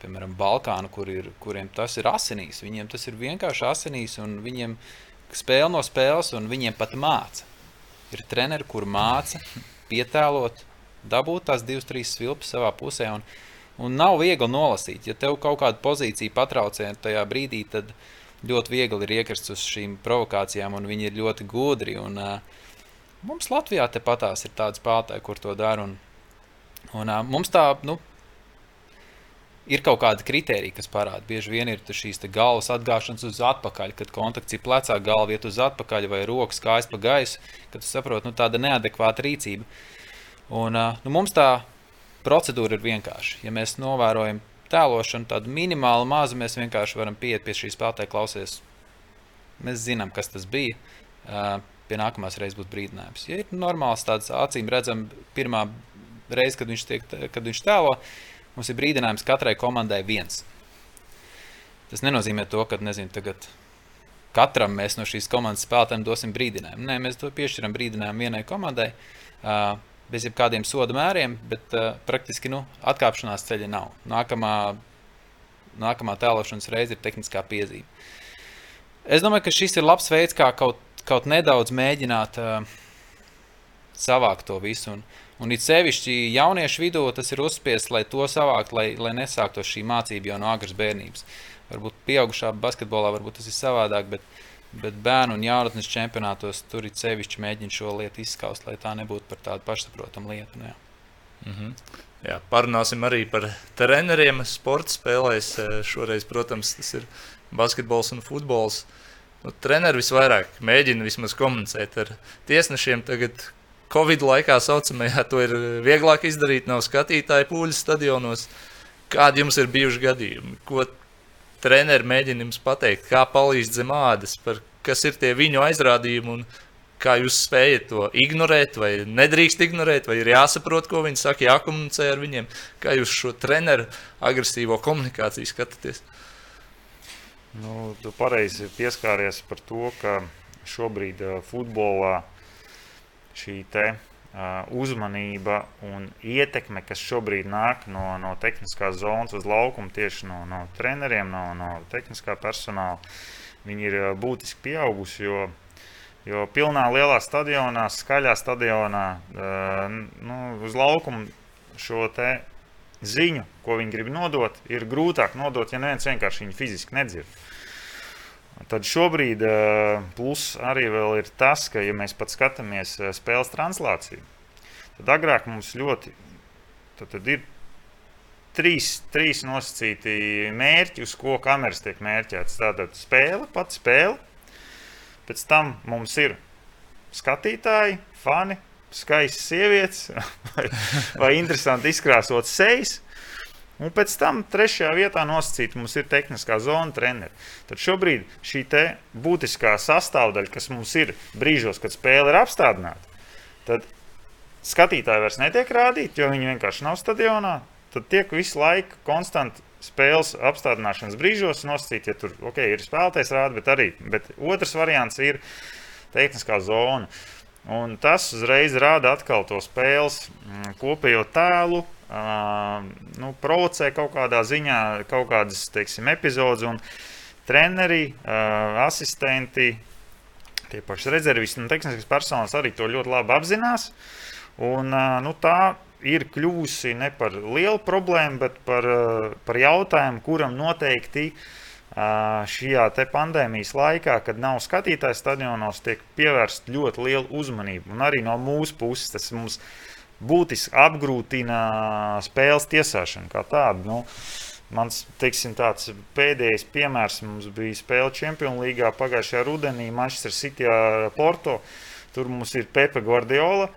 Speaker 3: piemēram, Balkāni, kur ir, kuriem tas ir asinīs. Viņiem tas ir vienkārši asinīs, un viņiem spēle no spēles, un viņiem pat māca ir treneri, kur māca pietēlot, dabūt tās divas, trīs svilpes savā pusē. Un, Un nav viegli nolasīt. Ja tev kaut kāda pozīcija patraucē tajā brīdī, tad ļoti viegli ir iekrist uz šīm provokācijām, un viņi ir ļoti gudri. Un, uh, mums Latvijā tepatās ir tāda spēlētāja, kur to dara. Un, un, uh, mums tā, nu, ir kaut kāda kriterija, kas parāda. Bieži vien ir šīs galvas atgāšanas uz atpakaļ, kad kontakts ir plecā, galva iet uz atpakaļ vai rokas kājas pa gaisu, kad tu saproti, nu, tāda neadekvāta rīcība. Un, nu, mums tā procedūra ir vienkārša. Ja mēs novērojam tēlošanu, tādu minimālu mazu, mēs vienkārši varam pieiet pie šīs spēlētāja, klausies. Mēs zinām, kas tas bija. Pie nākamās reizes būs brīdinājums. Ja ir normāls, tāds acīm redzams, pirmā reize, kad viņš, tiek, kad viņš tēlo, Mums ir brīdinājums katrai komandai viens. Tas nenozīmē to, ka nezinu, tagad katram mēs no šīs komandas spēlētājiem dosim brīdinājumu. Nē, mēs to piešķiram brīdinājumu vienai komandai. Uh, bez jebkādiem soda mēriem, bet uh, praktiski nu, atkāpšanās ceļa nav. Nākamā, nākamā tēlošanas reize ir tehniskā piezīme. Es domāju, ka šis ir labs veids, kā kaut, kaut nedaudz mēģināt uh, savākt to visu. Un, Un it sevišķi jauniešu vidū tas ir uzspiests, lai to savākt, lai, lai nesāktos šī mācība jau no agras bērnības. Varbūt pieaugušā basketbolā varbūt tas ir savādāk, bet, bet bērnu un jaunatnes čempionātos tur ir sevišķi mēģina šo lietu izskaust, lai tā nebūtu par tādu pašsaprotamu lietu. Nu, jā.
Speaker 1: Mm -hmm. Jā, parunāsim arī par treneriem. Sports spēlēs eh, šoreiz, protams, tas ir basketbols un futbols. Nu, treneri visvairāk mēģina vismaz komunicēt ar tiesnešiem. Tagad Covid laikā saucamajā to ir vieglāk izdarīt, nav skatītāju pūļu stadionos. Kādi jums ir bijuši gadījumi? Ko treneri mēģina jums pateikt, kā palīdz zem ādas, par kas ir tie viņu aizrādījumi un kā jūs spējat to ignorēt, vai nedrīkst ignorēt, vai ir jāsaprot, ko viņi saka, jākomunicē ar viņiem. Kā jūs šo treneru agresīvo komunikāciju skatāties?
Speaker 2: Nu, tu pareizi pieskāries par to, ka šobrīd uh, futbolā šī te, uh, uzmanība un ietekme, kas šobrīd nāk no, no tehniskās zonas uz laukumu, tieši no, no treneriem, no, no tehniskā personāla, viņi ir būtiski pieauguši. Jo, jo pilnā lielā stadionā, skaļā stadionā, uh, nu, uz laukumu šo ziņu, ko viņi grib nodot, ir grūtāk nodot, ja neviens vienkārši viņu fiziski nedzird. Tad šobrīd eh, plus arī ir tas, ka, ja mēs pat skatāmies eh, spēles translāciju, tad agrāk mums ļoti tad, tad ir trīs, trīs nosacīti mērķi, uz ko kameras tiek mērķētas. Tātad spēle, pati spēle, pēc tam mums ir skatītāji, fani, skaistas sievietes vai, vai interesanti izkrāsotas sejas. Un pēc tam trešajā vietā nosacīta mums ir tehniskā zona treneri. Tad šobrīd šī būtiskā sastāvdaļa, kas mums ir brīžos, kad spēle ir apstādināta, tad skatītāji vairs netiek rādīti, jo viņi vienkārši nav stadionā. Tad tiek visu laiku konstanti spēles apstādināšanas brīžos nosacīt, ja tur okay, ir spēlētājs rāda, bet arī bet otrs variants ir tehniskā zona. Un tas uzreiz rāda atkal to spēles mm, kopējo tēlu, uh, nu, provocē kaut kādā ziņā kaut kādas teiksim, epizodes. Un treneri, uh, asistenti, tie paši rezervisti un tehniskas personas arī to ļoti labi apzinās. Un, uh, nu, tā ir kļuvusi ne par lielu problēmu, bet par, par jautājumu, kuram noteikti šajā pandēmijas laikā, kad nav skatītājs stadionos, tiek pievērsta ļoti liela uzmanība. Un arī no mūsu puses tas mums ir būtiski apgrūtina spēles tiesāšanu kā tādu. Nu, Mans teiksim, pēdējais piemērs mums bija spēle Champions League pagājušajā rudenī, Manchester City ar Porto. Tur mums ir Pepe Guardiola.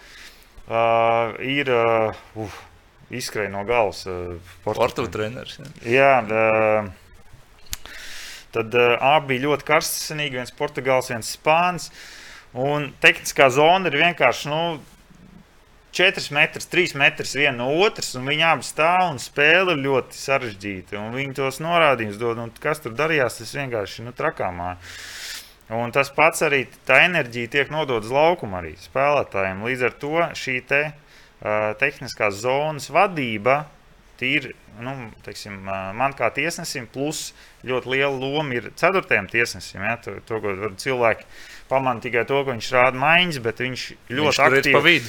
Speaker 2: Uh, ir uh, izskrēja no galvas. Uh,
Speaker 1: Portu treneris.
Speaker 2: Jā, uh, tad uh, abi bija ļoti karstasinīgi. Viens portugāls, viens spānis. Un tehniskā zona ir vienkārši. Nu, 4 metrus, 3 metrus viena no otras, un viņi abi stāv un spēle ir ļoti sarežģīta. Viņi tos norādījumus dod, un kas tur darījās, tas vienkārši nu, trakāmā. Un tas pats arī tā enerģija tiek nodota uz laukumu arī spēlētājiem. Līdz ar to šī te, uh, tehniskās zonas vadība ir nu, teiksim, man kā tiesnesim, plus ļoti liela loma ir ceturtajam tiesnesim. Ja, to, to, cilvēki pamana tikai to, ka viņš rāda maiņas, bet viņš ļoti
Speaker 1: viņš
Speaker 2: aktīvi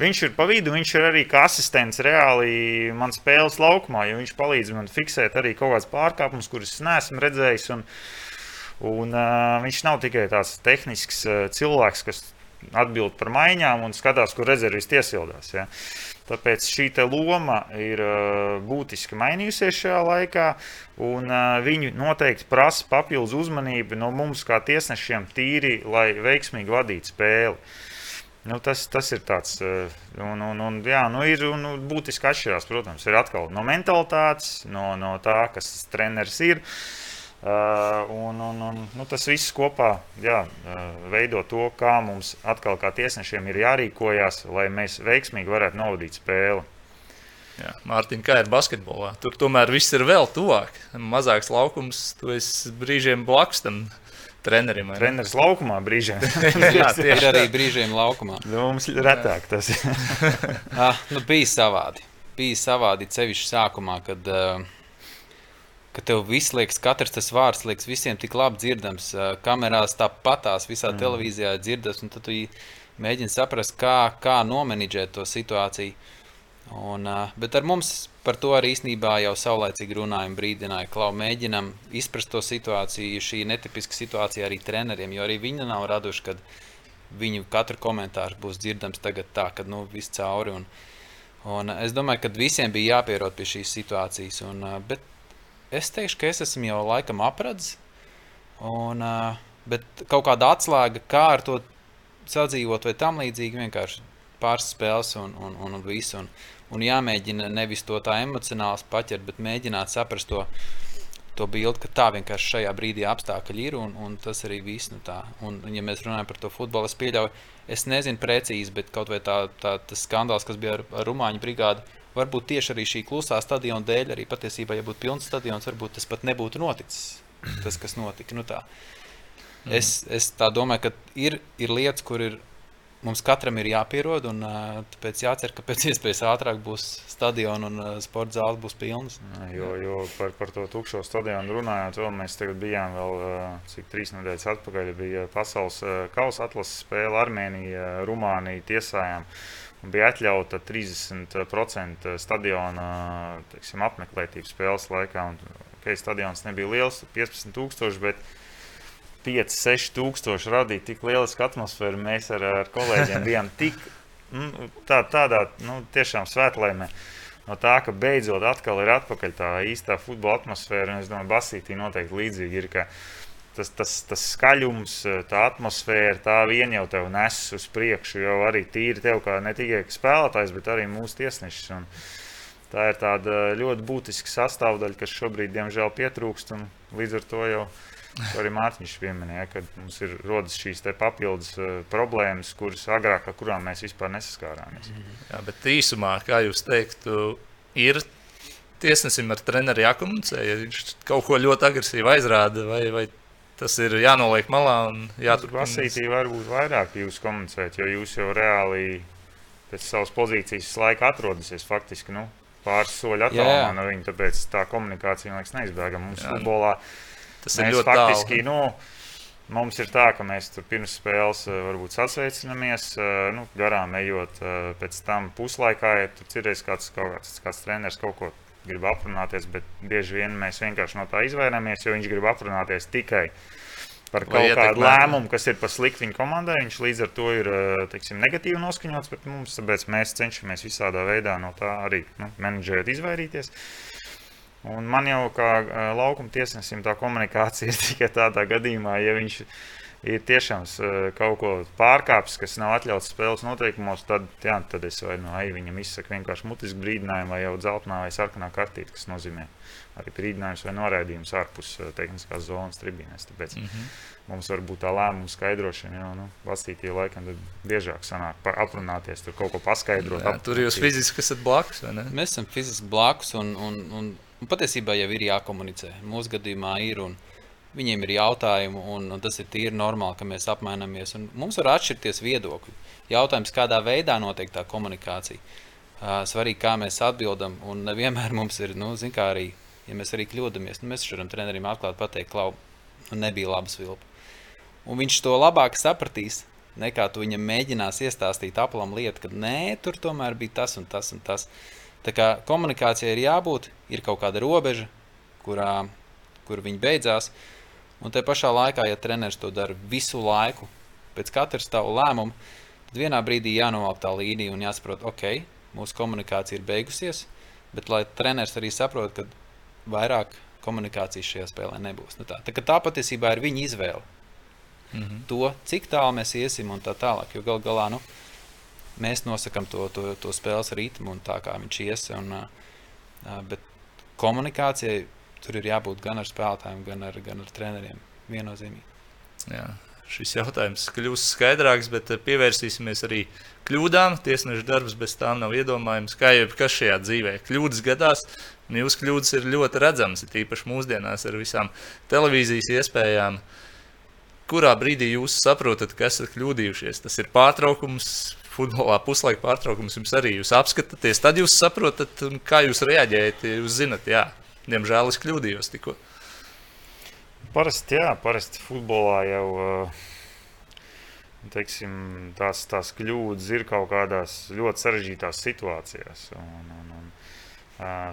Speaker 2: viņš ir pa vidu, viņš ir arī kā asistents reāli man spēles laukumā, jo viņš palīdz man fiksēt arī kaut kādas pārkāpumus, kurus es neesmu redzējis. Un, un, uh, viņš nav tikai tāds tehnisks uh, cilvēks, kas atbild par maiņām un skatās, kur rezervists iesildās. Ja. Tāpēc šī loma ir uh, būtiski mainījusies šajā laikā, un uh, viņi noteikti prasa papildus uzmanību no mums, kā tiesnešiem, tīri, lai veiksmīgi vadītu spēli. Nu, tas, tas ir tāds, uh, un, un, un, jā, nu, ir un, būtiski atšķirās. Protams, ir atkal no mentalitātes, no, no tā, kas treneris ir. Uh, un, un, un, nu, tas viss kopā jā, uh, veido to, kā mums atkal kā tiesnešiem ir jārīkojas, lai mēs veiksmīgi varētu novadīt spēli.
Speaker 1: Jā, Mārtiņ, kā ir basketbolā? Tur tomēr viss ir vēl tuvāk. Mazāks laukums, tu esi brīžiem blakus tam trenerim.
Speaker 2: Treneris laukumā brīžiem.
Speaker 3: Jā, tieši ir arī brīžiem laukumā.
Speaker 2: Nu, mums ir retāk tas.
Speaker 3: ah, nu, bija savādi. Bija savādi cevišķi sākumā, kad uh, ka tev viss liekas, katrs tas vārds liekas visiem tik labi dzirdams. Kamerās tāpatās visā mm. televīzijā dzirdams, un tad tu mēģini saprast, kā, kā nomenedžēt to situāciju. Un, bet ar mums par to arī īstenībā jau saulēcīgi runājām, brīdināja, ka mēģinām izprast to situāciju. Šī netipiska situācija arī treneriem, jo arī viņi nav raduši, ka viņu katru komentāru būs dzirdams tagad tā, ka nu, viss cauri. Un, un es domāju, ka visiem bija jāpierod pie šīs situācijas. Un, bet es teikšu, ka es esmu jau laikam apradzis. Un, bet kaut kāda atslēga, kā ar to sadzīvot, vai tam līdzīgi, vienkārši pāris spēles un, un, un, un viss. Un, un jāmēģina nevis to tā emocionāli paķert, bet mēģināt saprast to, to bildi, ka tā vienkārši šajā brīdī apstākļi ir un, un tas arī viss. Nu tā. un, ja mēs runājam par to futbolu, es pieļauju, es nezinu precīzi, bet kaut vai tā, tā, tas skandāls, kas bija ar, ar Rumāņu brigādi varbūt tieši arī šī klusā stadiona dēļ, arī patiesībā, ja būtu pilns stadions, varbūt tas pat nebūtu noticis. Tas, kas notika. Nu tā. mm. es, es tā domāju, ka ir, ir lietas, kur ir, mums katram ir jāpierod, un tāpēc jācer, ka pēc iespējas ātrāk būs stadions un sporta zāles būs pilnas.
Speaker 2: Jo, jo par, par to tukšo stadionu runājot, vēl mēs bijām vēl cik trīs nedēļas atpakaļ. Bija pasaules kausa atlases spēle Armēnija, Rumānija tiesājām. Bija atļauta 30% stadiona teiksim, apmeklētības spēles laikā. Un, okay, stadions nebija liels, 15,000, bet 5-6,000 radīja tik lielisku atmosfēru. Mēs ar, ar kolēģiem bijām tik nu, tā, tādā nu, tiešām svētlaimē. No tā, ka beidzot atkal ir atpakaļ tā īstā futbola atmosfēra, un es domāju, Basītī noteikti līdzīgi ir. Ka, tas, tas, tas skaļums, tā atmosfēra, tā vien jau tev nes uz priekšu. Jau arī tīri tev, kā ne tikai spēlētājs, bet arī mūsu tiesnešs. Un tā ir tāda ļoti būtiska sastāvdaļa, kas šobrīd, diemžēl, pietrūkst. Līdz ar to jau arī Mārtiņš pieminēja, ka mums ir rodas šīs papildus uh, problēmas, kuras agrāk, ar kurām mēs vispār nesaskārāmies.
Speaker 1: Jā, bet īsumā, kā jūs teiktu, ir tiesnesim ar treneri jākomunicē, ja viņš kaut ko ļoti agresīvi aizrāda, vai, vai tas ir jānoliek malā un jāturpina.
Speaker 2: Lasītī varbūt vairāk jūs komunicēt, jo jūs jau reāli pēc savas pozīcijas laika atrodaties faktiski nu, pāris soļu attālumā no viņa. Tāpēc tā komunikācija liekas neizbēgama. Mums Jā. Tas ir ļoti faktiski. Tālu. Nu, Mums ir tā, ka mēs tur pirms spēles eh, varbūt sasveicinamies, eh, nu, garām ejot, eh, pēc tam puslaikā, ja tur ir kāds, kāds, kāds treneris kaut ko grib aprunāties, bet bieži vien mēs vienkārši no tā izvairāmies, jo viņš grib aprunāties tikai par kaut Vai kādu lēmumu, kas ir par sliktu viņa komandai. Viņš līdz ar to ir teiksim, negatīvi noskaņots pret mums, tāpēc mēs cenšamies visādā veidā no tā arī nu, menedžēt, izvairīties. Un man jau kā laukuma tiesnesim tā komunikācija ir tikai tādā gadījumā, ja viņš ir tiešām kaut ko pārkāpis, kas nav atļauts spēles noteikumos, tad, jā, tad es vai no nu, viņam izsaku vienkārši mutisku brīdinājumu, vai jau dzeltenā vai sarkanā kartīte, kas nozīmē arī brīdinājums vai noraidījums ārpus tehniskās zonas tribīnēs. Tāpēc mm -hmm. mums var būt tā lēmuma skaidrošana, jo nu, valstītie laikam biežāk sanāk aprunāties, tur kaut ko paskaidrot. Jā,
Speaker 1: tur jūs fiziski esat blakus, vai ne?
Speaker 3: Mēs esam fiziski blakus un, un, un, un patiesībā jau ir jākomunicē. Mūsu gadījumā ir. Un, Viņiem ir jautājumi, un, un tas ir tīri normāli, ka mēs apmainamies. Mums var atšķirties viedokļi. Jautājums, kādā veidā notiek tā komunikācija. Uh, svarīgi, kā mēs atbildam. Un nevienmēr mums ir, nu, kā arī, ja mēs arī kļūdāmies, nu, mēs varam trenerim atklāt, pateikt, klau, nu, nebija labas vilpa. Un viņš to labāk sapratīs, nekā tu viņam mēģinās iestāstīt aplam lietu, ka nē, tur tomēr bija tas un tas un tas. Tā kā komunikācijai ir jābūt, ir kaut kāda robeža, kurā, kur viņi beidzās. Un te pašā laikā, ja treneris to dara visu laiku, pēc katra stāvu lēmuma, tad vienā brīdī jānovelk tā līnija un jāsaprot, ok, mūsu komunikācija ir beigusies, bet lai treneris arī saprot, ka vairāk komunikācijas šajā spēlē nebūs. Nu tā, tā, tā patiesībā ir viņa izvēle. Mm -hmm. To, cik tālu mēs iesim un tā tālāk. Jo gal galā nu, mēs nosakām to, to, to spēles ritmu un tā kā viņš ies. Un, uh, bet komunikācijai tur ir jābūt gan ar spēlētājiem, gan ar, gan ar treneriem. Viennozīmīgi.
Speaker 1: Jā, šis jautājums kļūs skaidrāks, bet pievērsīsimies arī kļūdām. Tiesneša darbs bez tām nav iedomājams. Kā jau kas šajā dzīvē kļūdas gadās, un jūsu kļūdas ir ļoti redzamas, tīpaši mūsdienās ar visām televīzijas iespējām. Kurā brīdī jūs saprotat, ka esat kļūdījušies? Tas ir pārtraukums, futbolā puslaika pārtraukums jums arī. Jūs apskatāties, tad jūs saprotat, kā jūs reaģējat. Jūs zinat, jā, diemžēl es kļūdījos tikko.
Speaker 2: Parasti, jā, parasti futbolā jau teiksim, tās, tās kļūdas ir kaut kādās ļoti sarežģītās situācijās. Un, un, un,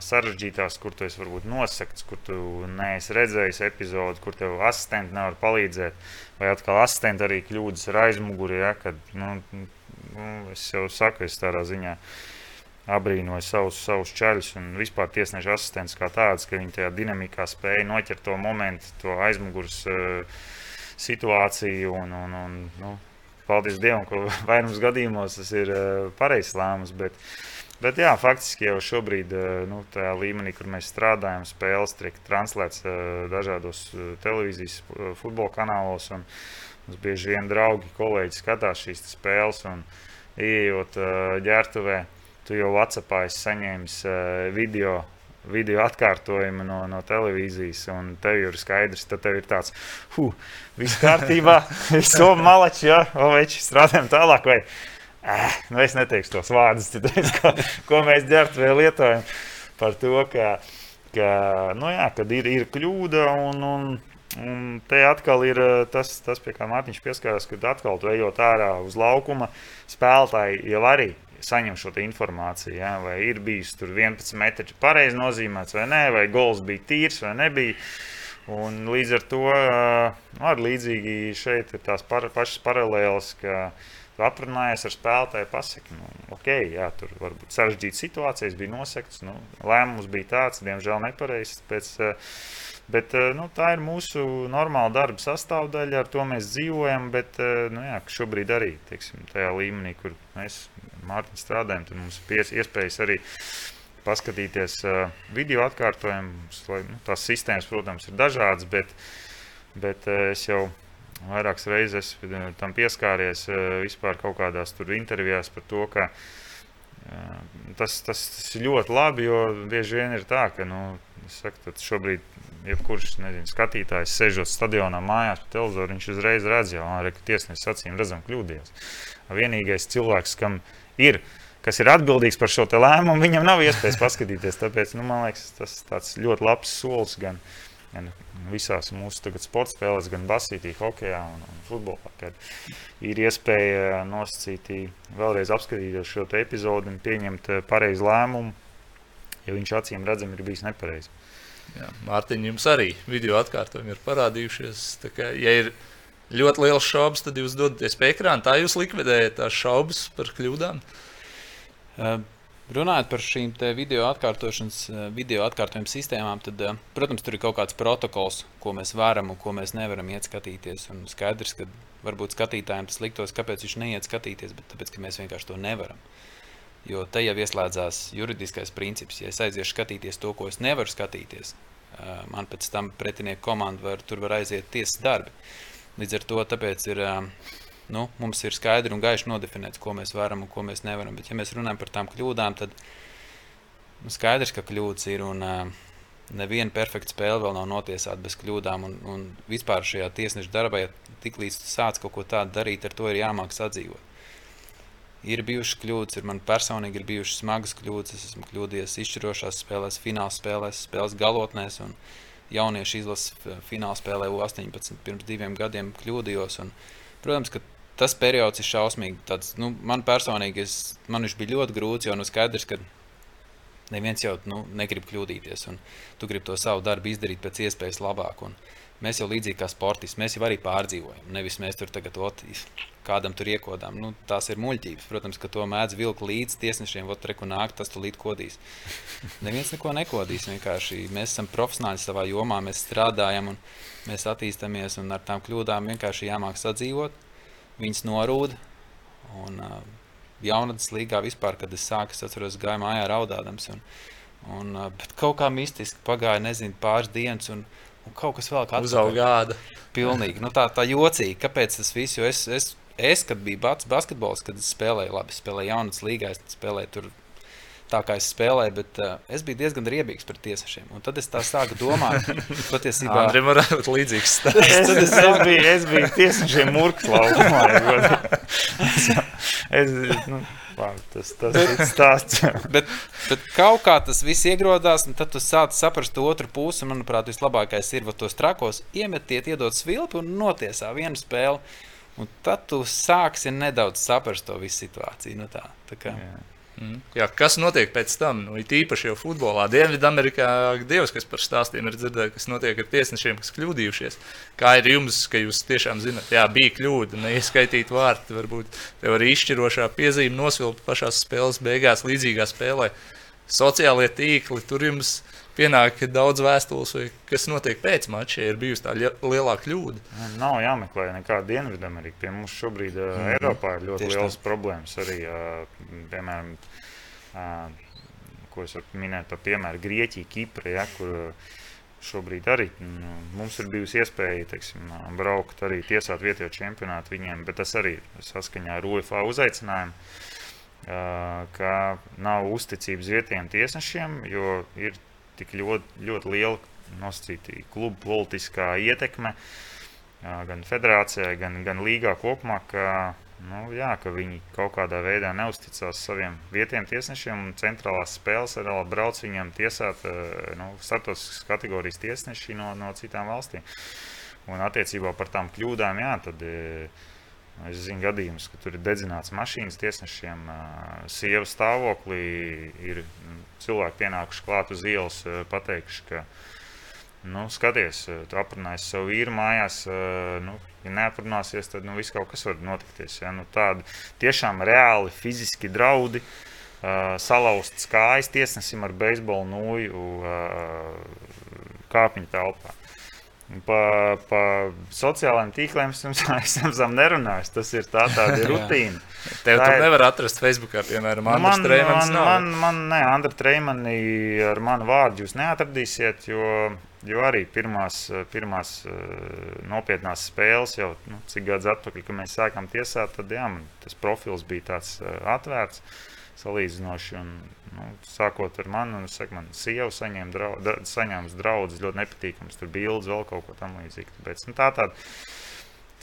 Speaker 2: sarežģītās, kur tu esi varbūt nosakts, kur tu neesi redzējis epizodi, kur tev asistenti nevar palīdzēt. Vai atkal asistenti arī kļūdas ar aizmuguri. Ja, kad, nu, nu, es jau saku, es tādā ziņā abrīnoju savus, savus ceļus un vispār tiesneša asistents kā tāds, ka viņi tajā dinamikā spēja noķert to momentu, to aizmugures uh, situāciju. Un, un, un, nu, paldies Dievam, ka vairums gadījumos tas ir uh, pareizs lēmums. Bet, uh, Bet jā, faktiski jau šobrīd, eh, nu, tajā līmenī, kur mēs strādājam, spēles tiek translētas dažādos televīzijas, futbola kanālos. Mums bieži vien draugi, kolēģi skatās šīs spēles, un ieejot ģērbtuvē, tu jau Vācijā esi saņēmis video. Video atkārtojumu no, no televīzijas, un tev ir skaidrs, ka tev ir tāds, huh, viss kārtībā, viss malači, ja, oveči, strādājam tālāk. Vai eh, nu es neteikšu tos vārdus, teiks, ko, ko mēs ģērbtuvē lietojam par to, ka, ka nu jā, kad ir, ir kļūda un, un, un te atkal ir eh, tas, tas pie kā Mārtiņš pieskārās, kad atkal ejot ārā uz laukuma, spēlētāji jau arī saņem šo informāciju, ja, vai ir bijis tur 11 metri pareizi nozīmēts vai nē, vai gols bija tīrs vai nebija. Un līdz ar to eh, arī līdzīgi šeit ir tās par, pašas paralēlas, ka uh, aprunājies ar spēlētāju, pasaki, nu, ok, jā, tur var būt sarežģītas situācijas, bija nosegts. Nu, lēmums bija tāds, diemžēl nepareizs. Pēc, eh, bet, eh, nu, tā ir mūsu normāla darba sastāvdaļa, ar to mēs dzīvojam. Bet eh, nu, jā, šobrīd arī teiksim, tajā līmenī, kur mēs Mārtiņš strādājam, tur mums ir iespējas arī paskatīties uh, video atkārtojumus. Nu, tās sistēmas, protams, ir dažādas, bet, bet es jau Vairākas reizes eh, tam pieskāries eh, vispār kaut kādās intervijās par to, ka eh, tas, tas, tas ir ļoti labi, jo bieži vien ir tā, ka nu, saku, šobrīd jebkurš nezinu, skatītājs sēžot stadionā mājās pie televizora, viņš uzreiz redz, jau tā, ka tiesnesis acīm redzam kļūdījās. Vienīgais cilvēks, kam ir kas ir atbildīgs par šo lēmumu, viņam nav iespējas paskatīties. Tāpēc nu, man liekas, tas ir ļoti labs solis gan, gan visās mūsu sporta spēlēs, gan basītī, hokeja un, un futbolā. Kad ir iespēja nosacītī vēlreiz apskatīties šo epizodi un pieņemt eh, pareizu lēmumu, ja viņš acīm redzami ir bijis nepareizs.
Speaker 1: Mārtiņ, jums arī video atkārtojumi ir parādījušies. Kā, ja ir ļoti liels šaubas, tad jūs dodaties pie ekrāna. Tā jūs likvidējat tās šaubas par kļūdām.
Speaker 3: Uh, Runājot par šīm video atkārtošanas, video atkārtojuma sistēmām, tad, eh, protams, tur ir kaut kāds protokols, ko mēs varam un ko mēs nevaram iet skatīties. Un skaidrs, ka varbūt skatītājiem tas liktos, kāpēc viņš neiet skatīties, bet tāpēc, ka mēs vienkārši to nevaram. Jo te jau ieslēdzās juridiskais princips. Ja es aiziešu skatīties to, ko es nevaru skatīties, eh, man pēc tam pretinieku komanda var, var aiziet tiesas darbi. Līdz ar to ir nu, mums ir skaidri un gaiši nodefinēts, ko mēs varam un ko mēs nevaram. Bet, ja mēs runājam par tām kļūdām, tad nu, skaidrs, ka kļūdas ir. Un, uh, Neviena perfekta spēle vēl nav notiesāta bez kļūdām. Un, un vispār šajā tiesneša darbā, ja tiklīdz tu sāc kaut ko tādu darīt, ar to ir jāmāk sadzīvot. Ir bijušas kļūdas, ir man personīgi ir bijušas smagas kļūdas. Es esmu kļūdījies izšķirošās spēlēs, fināla spēlēs, spēles galotnēs. Jauniešu izlases fināla spēlē U18 pirms diviem gadiem kļūdījos. Un, protams, ka tas periods ir šausmīgi. Tāds, nu, man personīgi es, man viņš bija ļoti grūts, jo nu skaidrs, ka neviens jau nu, negrib kļūdīties. Tu gribi to savu darbu izdarīt pēc iespējas labāk. Un mēs jau līdzīgi kā sportisti, mēs jau arī pārdzīvojam. Nevis mēs tur tagad ot, kādam tur iekodām. Nu, tās ir muļķības. Protams, ka to mēdz vilkt līdz tiesnešiem, ot, reku nāk, tas tu līdz kodīs. Neviens neko nekodīs. Vienkārši mēs esam profesionāli savā jomā, mēs strādājam un mēs attīstāmies. Un ar tām kļūdām vienkārši jāmāk sadzīvot, viņas norūda. Un, uh, jaunatnes līgā vispār, kad es sāku, es atceros, gāju mājā raudādams. Un, un, bet kaut kā mistiski pagāja, nezinu, pāris dienas. Un, un kaut kas vēl tāds -
Speaker 1: uzaugāda.
Speaker 3: Pilnīgi. Nu, tā, tā jocīgi. Kāpēc tas viss? Jo es, es, es, kad biju bats basketbols, kad es spēlēju, labi, spēlēju jaunatnes līgā, es spēlēju tur tā kā es spēlēju, bet uh, es biju diezgan riebīgs pret tiesnešiem. Un tad es tā sāku domāt, patiesībā,
Speaker 1: Andriem varētu būt līdzīgs
Speaker 2: Es,
Speaker 1: stāsts.
Speaker 2: es, es, biju, es biju tiesnešiem mūks laukumā. Es, nu, labi, tas tas ir stāsts.
Speaker 3: bet, bet kaut kā tas viss iegrodās, un tad tu sāc saprast to otru pusi. Manuprāt, vislabākais ir tos trakos iemetiet, iedot svilpi un notiesā vienu spēli. Un tad tu sāksi nedaudz saprast to visu situāciju. Nu tā, tā kā,
Speaker 2: Jā.
Speaker 1: Mm. Jā, kas notiek pēc tam? Nu, it īpaši jau futbolā. Dienvidamerikā Dievs, kas par stāstiem ir dzirdējis, kas notiek ar tiesnešiem, kas kļūdījušies. Kā ir jums, ka jūs tiešām zinat, jā, bija kļūda, neieskaitīta vārta. Varbūt tev arī izšķirošā piezīme nosvilpa pašā spēles beigās, līdzīgā spēlē. Sociālie tīkli, tur jums pienāk daudz vēstules, kas notiek pēc mača, ir bijusi tā lie- lielā kļūda.
Speaker 2: Nav jāmeklē nekāda Dienvidamerika. Pie mums šobrīd uh,
Speaker 3: Mhm.
Speaker 2: Eiropā ir ļoti
Speaker 3: Tieši
Speaker 2: liels problēmas. Arī, piemēram, ko es varu minēt par piemēru Grieķija, Kipra, ja, kur šobrīd arī nu, mums ir bijusi iespēja teiksim, braukt, arī tiesāt vietējo čempionātu viņiem, bet tas arī saskaņā ar UFA uzaicinājumu. Uh, ka nav uzticības vietējiem tiesnešiem, jo ir tik ļoti, ļoti liela nosacīta klubu politiskā ietekme gan federācijai, gan, gan līgā kopumā, ka, nu, jā, ka viņi kaut kādā veidā neusticās saviem vietējiem tiesnešiem un centrālās spēles arī brauc viņiem tiesāt nu, starptautiskas kategorijas tiesneši no, no citām valstīm. Un attiecībā par tām kļūdām, jā, tad uh, Es zinu gadījumus, ka tur ir dedzināts mašīnas tiesnešiem, sievas stāvoklī. Ir cilvēki pienākuši klāt uz ielas, pateikuši, ka, nu, skaties, tu aprunājies savu vīru mājās. Nu, ja neaprunāsies, tad nu, viss kaut kas var notikties. Ja? Nu, tādi tiešām reāli fiziski draudi. Uh, salauzts kājas tiesnesim ar beisbolu nūju uh, kāpņu telpā. Pa, pa sociālajiem tīkliem es jums esmu nerunājis. Tas ir tā, tāda rutīna.
Speaker 1: Tev
Speaker 2: Tā
Speaker 1: tur
Speaker 2: ir-
Speaker 1: nevar atrast Facebookā, piemēram,
Speaker 2: Nu, man,
Speaker 1: Treimans.
Speaker 2: man,
Speaker 1: nav.
Speaker 2: man, man, ne, Andra Treimani ar manu vārdu jūs neatradīsiet, jo, jo arī pirmās, pirmās eh, nopietnās spēles jau nu, cik gadus atpakaļ, kad mēs sākām tiesāt, tad jā, man tas profils bija tāds eh, atvērts salīdzinoši. Un, nu, sākot ar mani, un es saku, man sieva saņēma drau, da, saņēma draugus ļoti nepatīkams, tur bildes, vēl kaut ko tam līdzīgu. Tāpēc, nu, tā, tāda,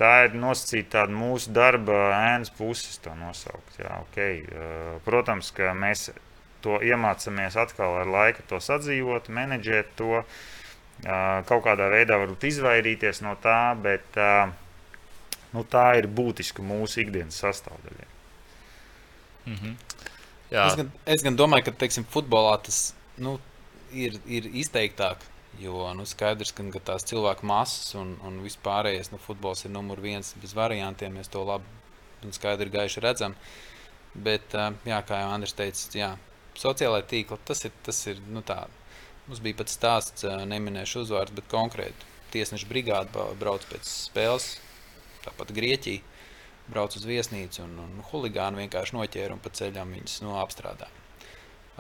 Speaker 2: tā ir nosacīta tāda mūsu darba ēnas puses, to nosaukt. Jā, okay. Eh, Protams, ka mēs to iemācāmies atkal ar laiku, to sadzīvot, menedžēt to. eh, Kaut kādā veidā varbūt izvairīties no tā, bet eh, nu, tā ir būtiska mūsu ikdienas sastāvdaļa.
Speaker 1: Mhm. Jā,
Speaker 3: Es gan, es gan domāju, ka teiksim, futbolā tas nu, ir, ir izteiktāk. Jo nu, skaidrs, ka, ka tās cilvēku masas un, un vispārējais nu, futbols ir numur viens bez variantiem. Mēs to labi un skaidri gaiši redzam. Bet, jā, kā jau Andris teica, jā, sociālai tīkli tas ir. Tas ir nu, tā. Mums bija pat stāsts, neminēšu uzvārdus, bet konkrēti tiesneša brigāde brauc pēc spēles, tāpat Grieķija brauc uz viesnīcu un, un huligāni vienkārši noķēra un pa ceļam viņus no apstrādā.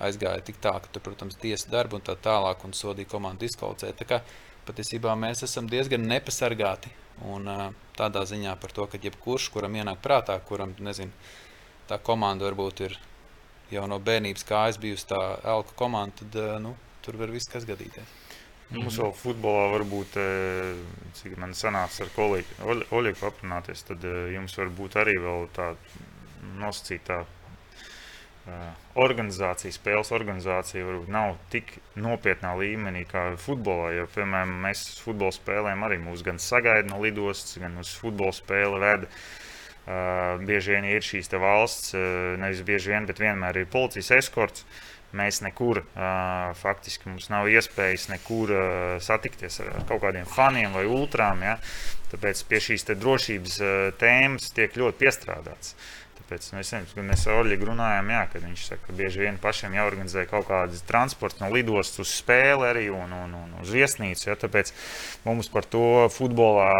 Speaker 3: Aizgāja tik tā, ka tur, protams, tiesa darbu un tā tālāk, un sodīja komandu diskvalificēt. Tā kā patiesībā mēs esam diezgan nepasargāti. Un tādā ziņā par to, ka jebkurš, kuram ienāk prātā, kuram, nezinu, tā komanda varbūt ir jau no bērnības kājas bijusi tā elka komanda, tad nu, tur var viss kas gadīties.
Speaker 2: Mums vēl futbolā varbūt, eh, cik man sanāca ar kolēģi Oļ- Oļegu aprunāties, tad eh, jums varbūt arī vēl tā nosacītā eh, organizācija, spēles organizācija varbūt nav tik nopietnā līmenī kā futbolā. Jo, piemēram, mēs futbola spēlēm arī mūs gan sagaida no lidostas, gan uz futbola spēli veda Uh, bieži vien ir šīs valsts, uh, nevis bieži vien, bet vienmēr ir policijas eskorts. Mēs nekur, uh, faktiski mums nav iespējas nekur uh, satikties ar kaut kādiem faniem vai ultrām. Ja? Tāpēc pie šīs drošības uh, tēmas tiek ļoti piestrādāts. Tāpēc nu, es nezinu, mēs ar Oļegu runājām, jā, kad viņš saka, ka bieži vien pašiem jāorganizē kaut kādas transports no lidostas uz spēli arī un, un, un uz viesnīcu. Ja, tāpēc mums par to futbolā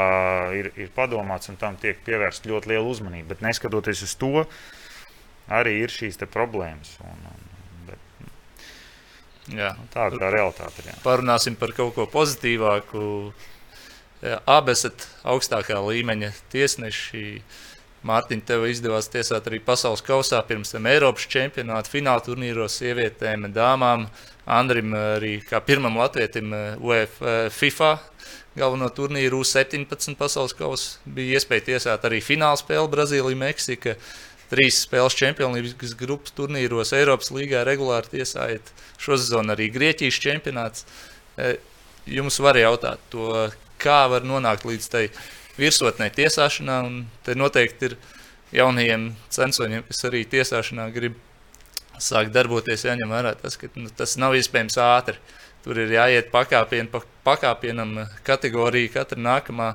Speaker 2: ir, ir padomāts un tam tiek pievērsta ļoti liela uzmanība. Bet neskatoties uz to, arī ir šīs problēmas. Un, jā, tā ir tā realitāte. Jā.
Speaker 1: Parunāsim par kaut ko pozitīvāku. Abi esat augstākā līmeņa tiesneši. Mārtiņ, tev izdevās tiesāt arī pasaules kausā, pirms tam Eiropas čempionāta fināla turnīros sievietēm, dāmām. Andrim arī kā pirmam latvietim UF, FIFA galveno turnīru U17 pasaules kausā bija iespēja tiesāt arī fināla spēli Brazīlija, Meksika. Trīs spēles čempionības grupas turnīros, Eiropas līgā regulāri tiesājot. Šosezon arī Grieķijas čempionāts. Jums var jautāt, to, kā var nonākt līdz tai virsotnē tiesāšanā. Te noteikti ir jaunajiem censoņiem, kas arī tiesāšanā grib sākt darboties, jāņem vērā tas, ka nu, tas nav iespējams ātri. Tur ir jāiet pakāpien, pa pakāpienam, kategorija katra nākamā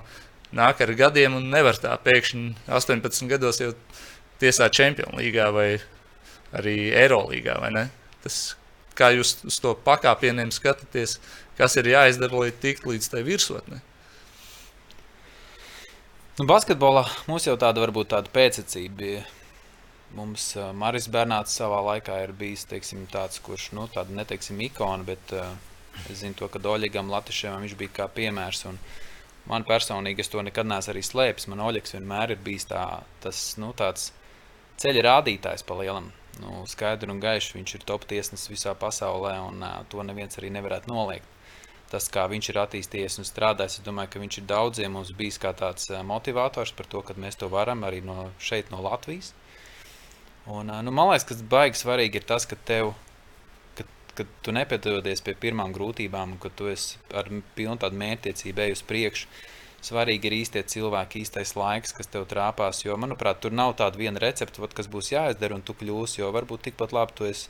Speaker 1: nāk ar gadiem, un nevar tā pēkšņi 18 gados jau tiesāt Champions līgā vai arī. Tas, kā jūs uz to pakāpieniem skatāties, kas ir jāizdara, lai tiktu līdz tai virsotnei?
Speaker 3: Nu, basketbolā mums jau tāda varbūt tāda pēctecība bija. Mums uh, Maris Bernāts savā laikā ir bijis teiksim, tāds, kurš nu, tāda neteiksim ikona, bet uh, es zinu to, ka Oļegam Latvišiem viņš bija kā piemērs. Man personīgi es to nekad neesmu arī slēpis. Man Oļegs vienmēr ir bijis tā, tas nu, ceļa rādītājs pa lielam. Nu, skaidri un gaiši viņš ir top tiesnesis visā pasaulē, un uh, to neviens arī nevarētu noliegt tas, kā viņš ir attīstījies un strādājis, es domāju, ka viņš ir daudziem mums bijis kā tāds motivators par to, ka mēs to varam arī no šeit, no Latvijas. Un, nu, man liekas, kas baigi svarīgi ir tas, ka tev, ka, tu nepiedodies pie pirmām grūtībām, ka tu esi ar pilnu tādu mērķtiecību ej uz priekšu. Svarīgi ir īstie cilvēki, īstais laiks, kas tev trāpās. Jo, manuprāt, tur nav tāda viena recepte, kas būs jāizdara, un tu kļūsi. Jo varbūt tikpat labi tu esi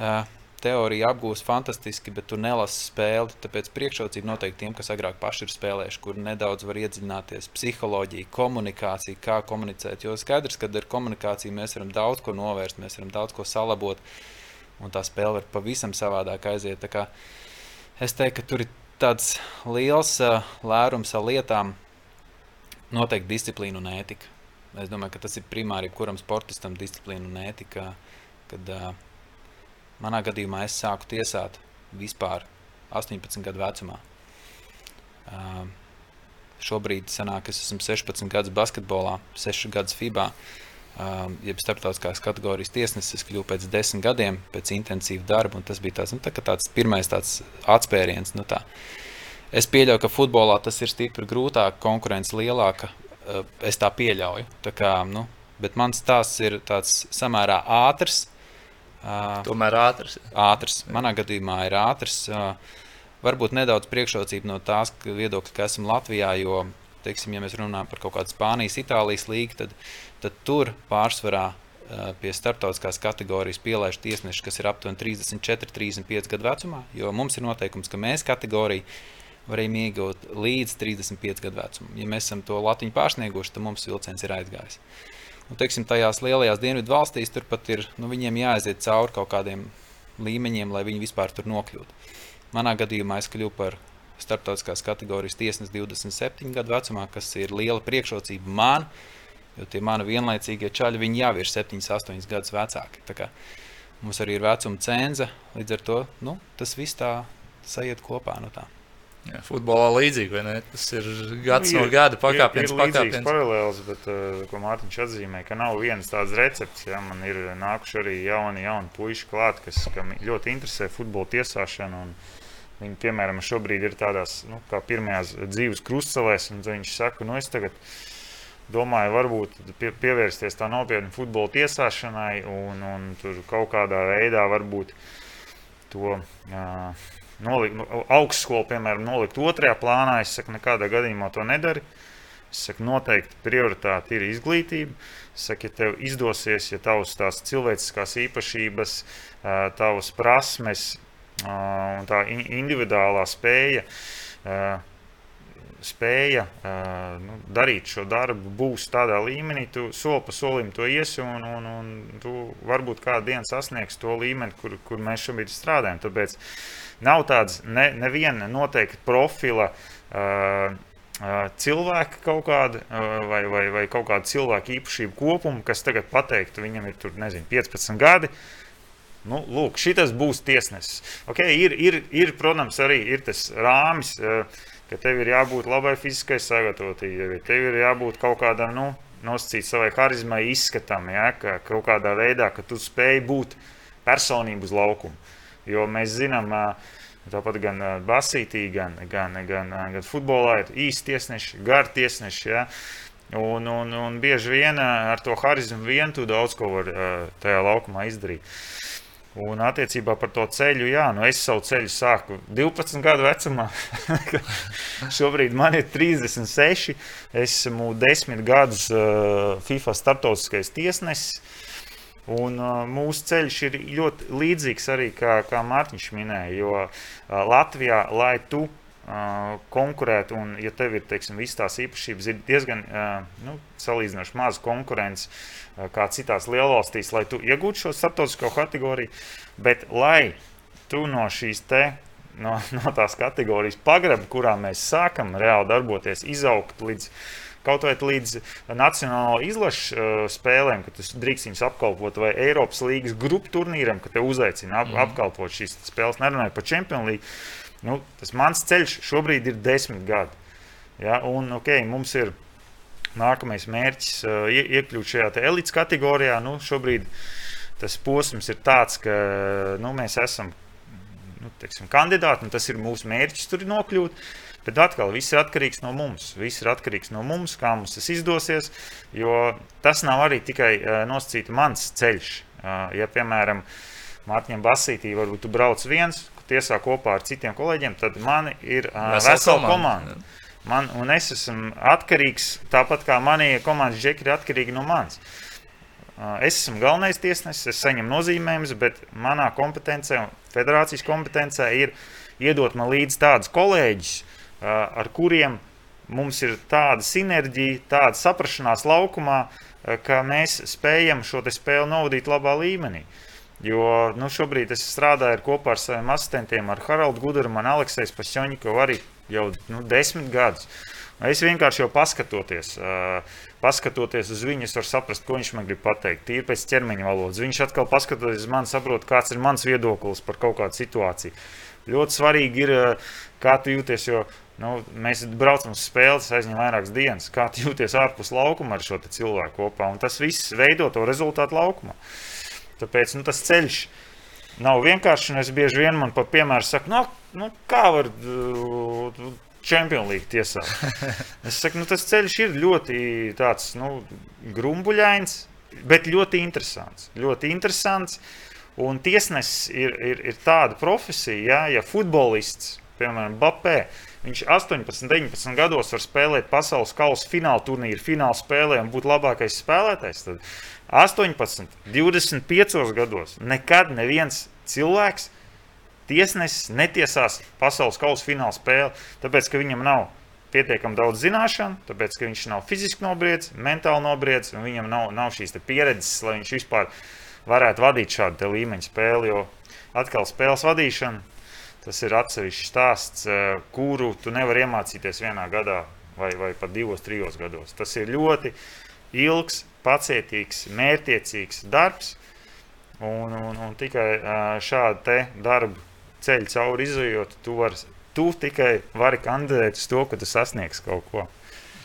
Speaker 3: uh, teorija apgūst fantastiski, bet tu nelasi spēli. Tāpēc priekšrocība noteikti tiem, kas agrāk paši ir spēlējuši, kur nedaudz var iedziļināties psiholoģija, komunikācija, kā komunicēt. Jo skaidrs, ka ar komunikāciju mēs varam daudz ko novērst, mēs varam daudz ko salabot, un tā spēle var pavisam savādāk aiziet. Es teiktu, ka tur ir tāds liels uh, lērums ar lietām, noteikti disciplīna un ētika. Es domāju, ka tas ir primāri jebkuram sportistam disciplīna un ētika. Kad, uh, Manā gadījumā es sāku tiesāt vispār 18 gadu vecumā. Uh, šobrīd sanāk, es esmu 16 gadus basketbolā, 6 gadus FIBA. Uh, jeb starptautiskās kategorijas tiesnesis, es kļuvu pēc desmit gadiem, pēc intensīva darba. Tas bija tāds, nu, tā, tāds pirmais tāds atspēriens. Nu, tā. Es pieļauju, ka futbolā tas ir stipri grūtāk, konkurence lielāka. Uh, es tā pieļauju. Tā kā, nu, bet mans stāsts ir samērā ātrs.
Speaker 1: Uh, Tomēr ātrs.
Speaker 3: Ātrs. Manā gadījumā ir ātrs. Uh, varbūt nedaudz priekšrocība no tās viedokļa, ka esam Latvijā, jo, teiksim, ja mēs runājam par kaut kādu Spānijas, Itālijas līgu, tad, tad tur pārsvarā uh, pie starptautiskās kategorijas pielaiž tiesneši, kas ir aptuveni 34, 35 gadu vecumā. Jo mums ir noteikums, ka mēs kategoriju varam iegūt līdz 35 gadu vecumam. Ja mēs esam to latiņu pārsnieguši, tad mums vilciens ir aizgājis. Uh, nu, teiksim, tajās lielajās dienvidu valstīs tur pat ir nu, jāaiziet cauri kaut kādiem līmeņiem, lai viņi vispār tur nokļūtu. Manā gadījumā es kļuvu par starptautiskās kategorijas tiesnesi 27 gadu vecumā, kas ir liela priekšrocība man, jo tie mani vienlaicīgie čaļi jau ir 7, 8 gadus vecāki. Mums arī ir vecuma cenze, līdz ar to nu, tas viss tā sajiet kopā. No tā.
Speaker 1: Jā, futbolā līdzīgi, vai ne? Tas ir gads nu, ir, no gada pakāpienas,
Speaker 2: pakāpienas. paralēls, bet, uh, ko Mārtiņš atzīmē, ka nav vienas tādas receptes. Ja? Man ir nākuši arī jauni, jauni puiši klāt, kas ļoti interesē futbola tiesāšanu. Viņi, piemēram, šobrīd ir tādās nu, kā pirmajās dzīves krustcelēs, un viņš saka, nu es tagad domāju, varbūt pie, pievērsties tā nopietni futbola tiesāšanai un, un tur kaut kādā veidā varbūt to. Uh, nolikt, nu, augstskolu, piemēram, nolikt otrajā plānā. Es saku, nekādā gadījumā to nedari. Es saku, noteikti prioritāte ir izglītība. Es saku, ja tev izdosies, ja tavs tās cilvēciskās īpašības, tavas prasmes un tā individuālā spēja spēja nu, darīt šo darbu, būs tādā līmenī, tu soli pa solim to iesi, un, un, un tu varbūt kādu dienu sasniegsi to līmeni, kur, kur mēs šobrīd strādājam. Tāpēc nav tādas ne, neviena noteikta profila. Uh, cilvēka kaut kāda vai, vai, vai kaut kāda cilvēka īpašība kopuma, kas tagad pateiktu, viņam ir tur, nezinu, 15 gadi. Nu, lūk, šis būs tiesnesis. Okay, ir, ir, ir, protams, arī ir tas rāmis. Uh, ka tev ir jābūt labai fiziskai sagatavotībai, tev ir jābūt kaut kādam, nu, nosacīt savai harizmai, izskatam, ja, ka kaut kādā veidā, ka tu spēj būt personību uz laukumu. Jo mēs zinām, tāpat gan basītī, gan, gan, gan, gan futbolā ir īsti tiesneši, gari tiesneši. Ja. Un, un, un bieži vien ar to harizmu vien tu daudz ko var tajā laukumā izdarīt. Un attiecībā par to ceļu, jā, nu es savu ceļu sāku 12 gadu vecumā. Šobrīd man ir 36. Esmu 10 gadus uh, FIFA startautiskais tiesnesis. Un, uh, mūsu ceļš ir ļoti līdzīgs arī, kā, kā Mārtiņš minēja. Jo uh, Latvijā, lai tu konkurēt, un, ja tev ir teiksim, visas tās īpašības, ir diezgan nu, salīdzinoši maza konkurence, kā citās lielvalstīs, lai tu iegūtu šo starptautisko kategoriju. Bet, lai tu no šīs te, no, no tās kategorijas pagrabi, kurā mēs sākam reāli darboties, izaugt līdz kaut vai līdz nacionālo izlašu uh, spēlēm, kad tu drīkst viņus apkalpot, vai Eiropas līnijas grupu turnīram, kad te uzaicina ap, mm. apkalpot šīs spēles, nerunājot par Champions League. Nu, tas mans ceļš šobrīd ir desmit gadi. Ja, un, okay, mums ir nākamais mērķis uh, iekļūt šajā elites kategorijā. Nu, šobrīd tas posms ir tāds, ka nu, mēs esam nu, teiksim, kandidāti, un tas ir mūsu mērķis tur nokļūt. Bet atkal viss ir atkarīgs no mums. Viss ir atkarīgs no mums, kā mums tas izdosies. Jo tas nav arī tikai uh, nosacīta mans ceļš. Uh, ja, piemēram, Mārtiņam Basītī, varbūt tu brauc viens, tiesā kopā ar citiem kolēģiem, tad man ir uh, vesela komanda. Man, un es esmu atkarīgs, tāpat kā mani komandas džekļi ir atkarīgi no manis. Uh, es esmu galvenais tiesnesis, es saņemu nozīmējumus, bet manā kompetencē, federācijas kompetencē ir iedot man līdzi tādus kolēģus, uh, ar kuriem mums ir tāda sinerģija, tāda saprašanās laukumā, ka mēs spējam šo spēli novadīt labā līmenī. Uh, Jo nu, šobrīd es strādāju kopā ar saviem asistentiem, ar Haraldu man Aleksējs Pašķoņikovu arī jau nu, desmit gadus. Es vienkārši jau paskatoties, paskatoties uz viņu, varu saprast, ko viņš man grib pateikt. Tīri pēc ķermeņa valodas. Viņš atkal paskatoties uz mani, saprot, kāds ir mans viedoklis par kaut kādu situāciju. Ļoti svarīgi ir, kā tu jūties, jo nu, mēs braucam uz spēli, tas aizņem vairākas dienas. Kā tu jūties ārpus laukuma ar šo cilvēku kopā, un tas viss veido to rezultātu laukumā. Uh, Tāpēc nu, tas ceļš nav vienkāršs. Es bieži vien man par piemēru saku, nu, nu, kā var uh, Champions League tiesāt. Es saku, nu, tas ceļš ir ļoti tāds, nu, grumbuļains, bet ļoti interesants. Ļoti interesants. Un tiesnesis ir, ir, ir tāda profesija, ja, ja futbolists, piemēram, Bapē, viņš 18, 19 gados var spēlēt pasaules kausa fināla turnīru, fināla spēlē un būt labākais spēlētājs. Tad 18, 25 gados nekad neviens cilvēks, tiesnesis, netiesās pasaules kausa fināla spēli, tāpēc ka viņam nav pietiekami daudz zināšanu, tāpēc ka viņš nav fiziski nobriedzis, mentāli nobriedzis, un viņam nav, nav šīs pieredzes, lai viņš vispār varētu vadīt šādu līmeņu spēli. Jo atkal spēles vadīšana, tas ir atsevišķs stāsts, eh, kuru tu nevari iemācīties vienā gadā vai, vai pat divos, trijos gados. Tas ir ļoti ilgs pacietīgs, mērķiecīgs darbs. Un, un, un tikai šādu darbu ceļu cauri izjūt, tu, var, tu tikai vari kandidēt uz to, ka tu sasniegsi kaut ko.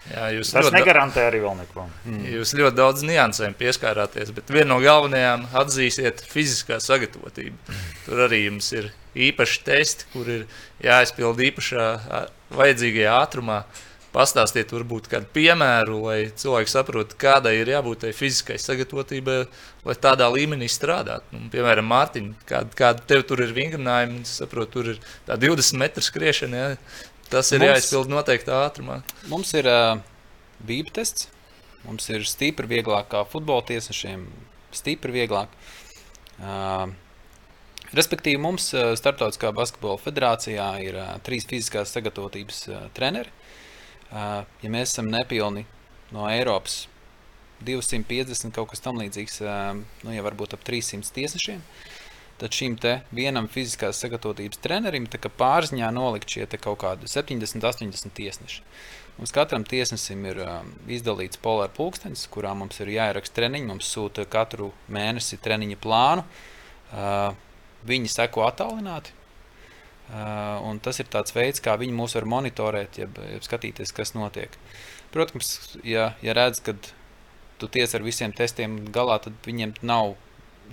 Speaker 2: Jā, Tas ļoti, negarantē arī vēl neko.
Speaker 1: Mm. Jūs ļoti daudz niansēm pieskārāties, bet viena no galvenajām atzīsiet fiziskā sagatavotība. Tur arī jums ir īpaši testi, kur ir jāizpild īpašā vajadzīgajā ātrumā. Pastāstiet, varbūt kādu piemēru, lai cilvēki saprotu, kādai ir jābūt tai fiziskai sagatavotībai, lai tādā līmenī strādātu. Nu, piemēram, Mārtiņa, kāda, kāda tev tur ir vingrinājuma, saprotu, tur ir tā 20 metru skriešana. Ja? Tas ir mums, jāizpild noteiktā ātrumā.
Speaker 3: Mums ir uh, vību tests. Mums ir stipri vieglāk kā futbola tiesnešiem, stipri vieglāk. Uh, respektīvi, mums uh, Startautiskā basketbola federācijā ir uh, trīs fiziskās sagatavotības uh, treneri. Ja mēs esam nepilni no Eiropas 250 kaut kas tamlīdzīgs, nu, ja varbūt ap 300 tiesnešiem, tad šim vienam fiziskās sagatavotības trenerim pārziņā nolikt šie kaut kādi 70, 80 tiesneši. Mums katram tiesnesim ir um, izdalīts polāra pulkstenis, kurā mums ir jāieraksta treniņi. Mums sūta katru mēnesi treniņa plānu. Uh, viņi seko attālināti. Uh, tas ir tāds veids, kā viņi mūs var monitorēt, jeb, jeb skatīties, kas notiek. Protams, ja, ja redz, ka tu tiec ar visiem testiem galā, tad viņiem nav,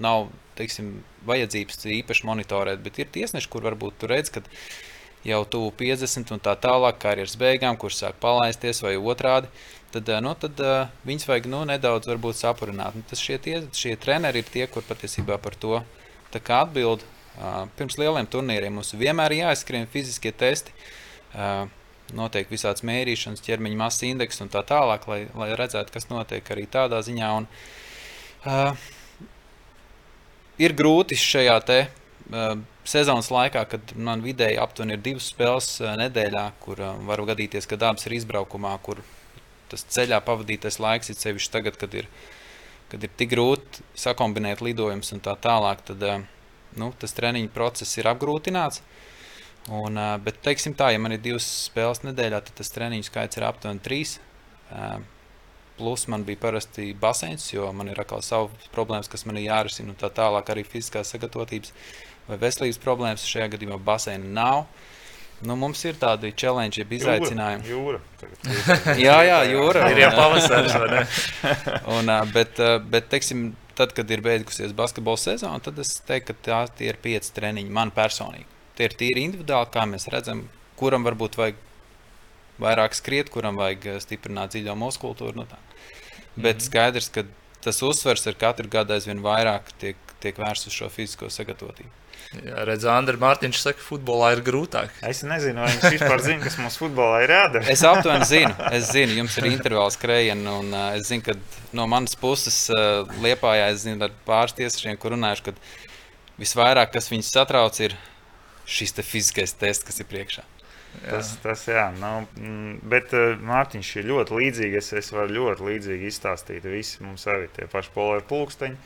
Speaker 3: nav teiksim, vajadzības īpaši monitorēt. Bet ir tiesneši, kur varbūt tu redz, ka jau tuvu 50 un tā tālāk, karjeras beigām, kurš sāk palaisties vai otrādi. Tad, eh, nu, tad uh, viņus vajag nu, nedaudz sapurināt. Nu, šie, tie, šie treneri ir tie, kur patiesībā par to atbild. Uh, pirms lieliem turnīriem mums vienmēr ir jāizskrien fiziskie testi. Uh, notiek visādas mērīšanas, ķermeņa masas indeks un tā tālāk, lai, lai redzētu, kas notiek arī tādā ziņā. Un, uh, ir grūti šajā te, uh, sezonas laikā, kad man vidēji aptuveni ir divas spēles eh, nedēļā, kur uh, var gadīties, ka abas ir izbraukumā, kur tas ceļā pavadītais laiks ir sevišķi tagad, kad ir, kad ir tik grūti sakombinēt lidojumus un tā tālāk, tad uh, nu, tas treniņu process ir apgrūtināts. Un, uh, bet, teiksim tā, ja man ir divas spēles nedēļā, tad tas treniņu skaits ir aptuveni trīs. Uh, plus man bija parasti baseins, jo man ir atkal savas problēmas, kas man ir jārisina, un tā tālāk arī fiziskās sagatavotības. Uh, vai veselības problēmas. Šajā gadījumā baseina nav. Nu, mums ir tādi challenge, jeb izaicinājumi.
Speaker 2: Jūra.
Speaker 3: jūra. jā, jā, jūra.
Speaker 1: ir jau pavasaris.
Speaker 3: un, bet, bet teiksim, tad, kad ir beigusies basketbola sezona, tad es teiktu, ka tā, tie ir pieci treniņi man personīgi. Tie ir tīri individuāli, kā mēs redzam, kuram varbūt vajag vairāk skriet, kuram vajag stiprināt dziļo muskultūru. Nu tā. Bet mm -hmm. skaidrs, ka tas uzsvers ar katru gadu aizvien vairāk tiek, tiek vērsts uz šo fizisko sagatavotību.
Speaker 1: Jā, redz, Andri Mārtiņš saka, ka futbolā ir grūtāk.
Speaker 2: Es nezinu, vai viņš vispār zina, kas mums futbolā ir jādara.
Speaker 3: es aptuveni zinu, es zinu, jums ir intervāls skrējiena, un uh, es zinu, ka no manas puses uh, liepājā es zinu ar pāris tiesešiem, kur runājuši, ka visvairāk, kas viņus satrauc, ir šis te fiziskais tests, kas ir priekšā.
Speaker 2: Jā. Tas, tas jā, nu, bet uh, Mārtiņš ir ļoti līdzīgs. Es varu ļoti līdzīgi izstāstīt. Visi mums arī tie paši polēri pulksteņi.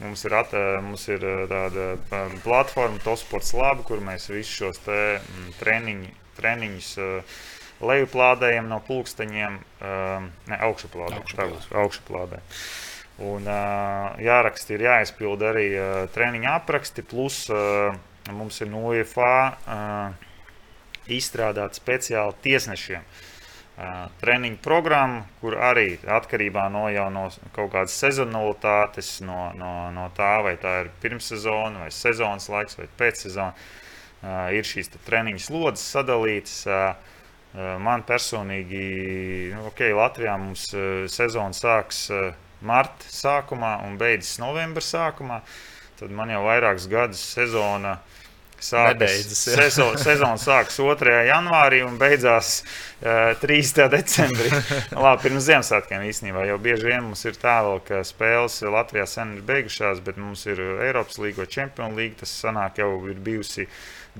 Speaker 2: Mums ir, at, mums ir tāda platforma, Tosports Lab, kur mēs visus šos te, treniņu, treniņus lejuplādējam no pulksteņiem, ne augšuplādējam. Augšuplādē. Un, jāraksta ir jāizpild arī treniņa apraksti, plus mums ir no UFA izstrādāt speciāli tiesnešiem. Treniņu programmu, kur arī atkarībā no, no kaut kādas sezonalitātes, no, no, no tā, vai tā ir pirmssezona, vai sezonas laiks, vai pēcsezona, ir šīs treniņu slodzes sadalītas. Man personīgi, nu, ok, Latvijā mums sezona sāks marta sākumā un beidzas novembra sākumā. Tad man jau vairākus gadus sezona uh, Sākas, sezon, sezona sākas 2. janvārī un beidzās uh, 3. decembrī. Labi, pirms Ziemassvētkiem īstenībā jau bieži vien mums ir tā, vēl, ka spēles Latvijā sen ir beigušās, bet mums ir Eiropas līga Champions League. Tas sanāk jau ir bijusi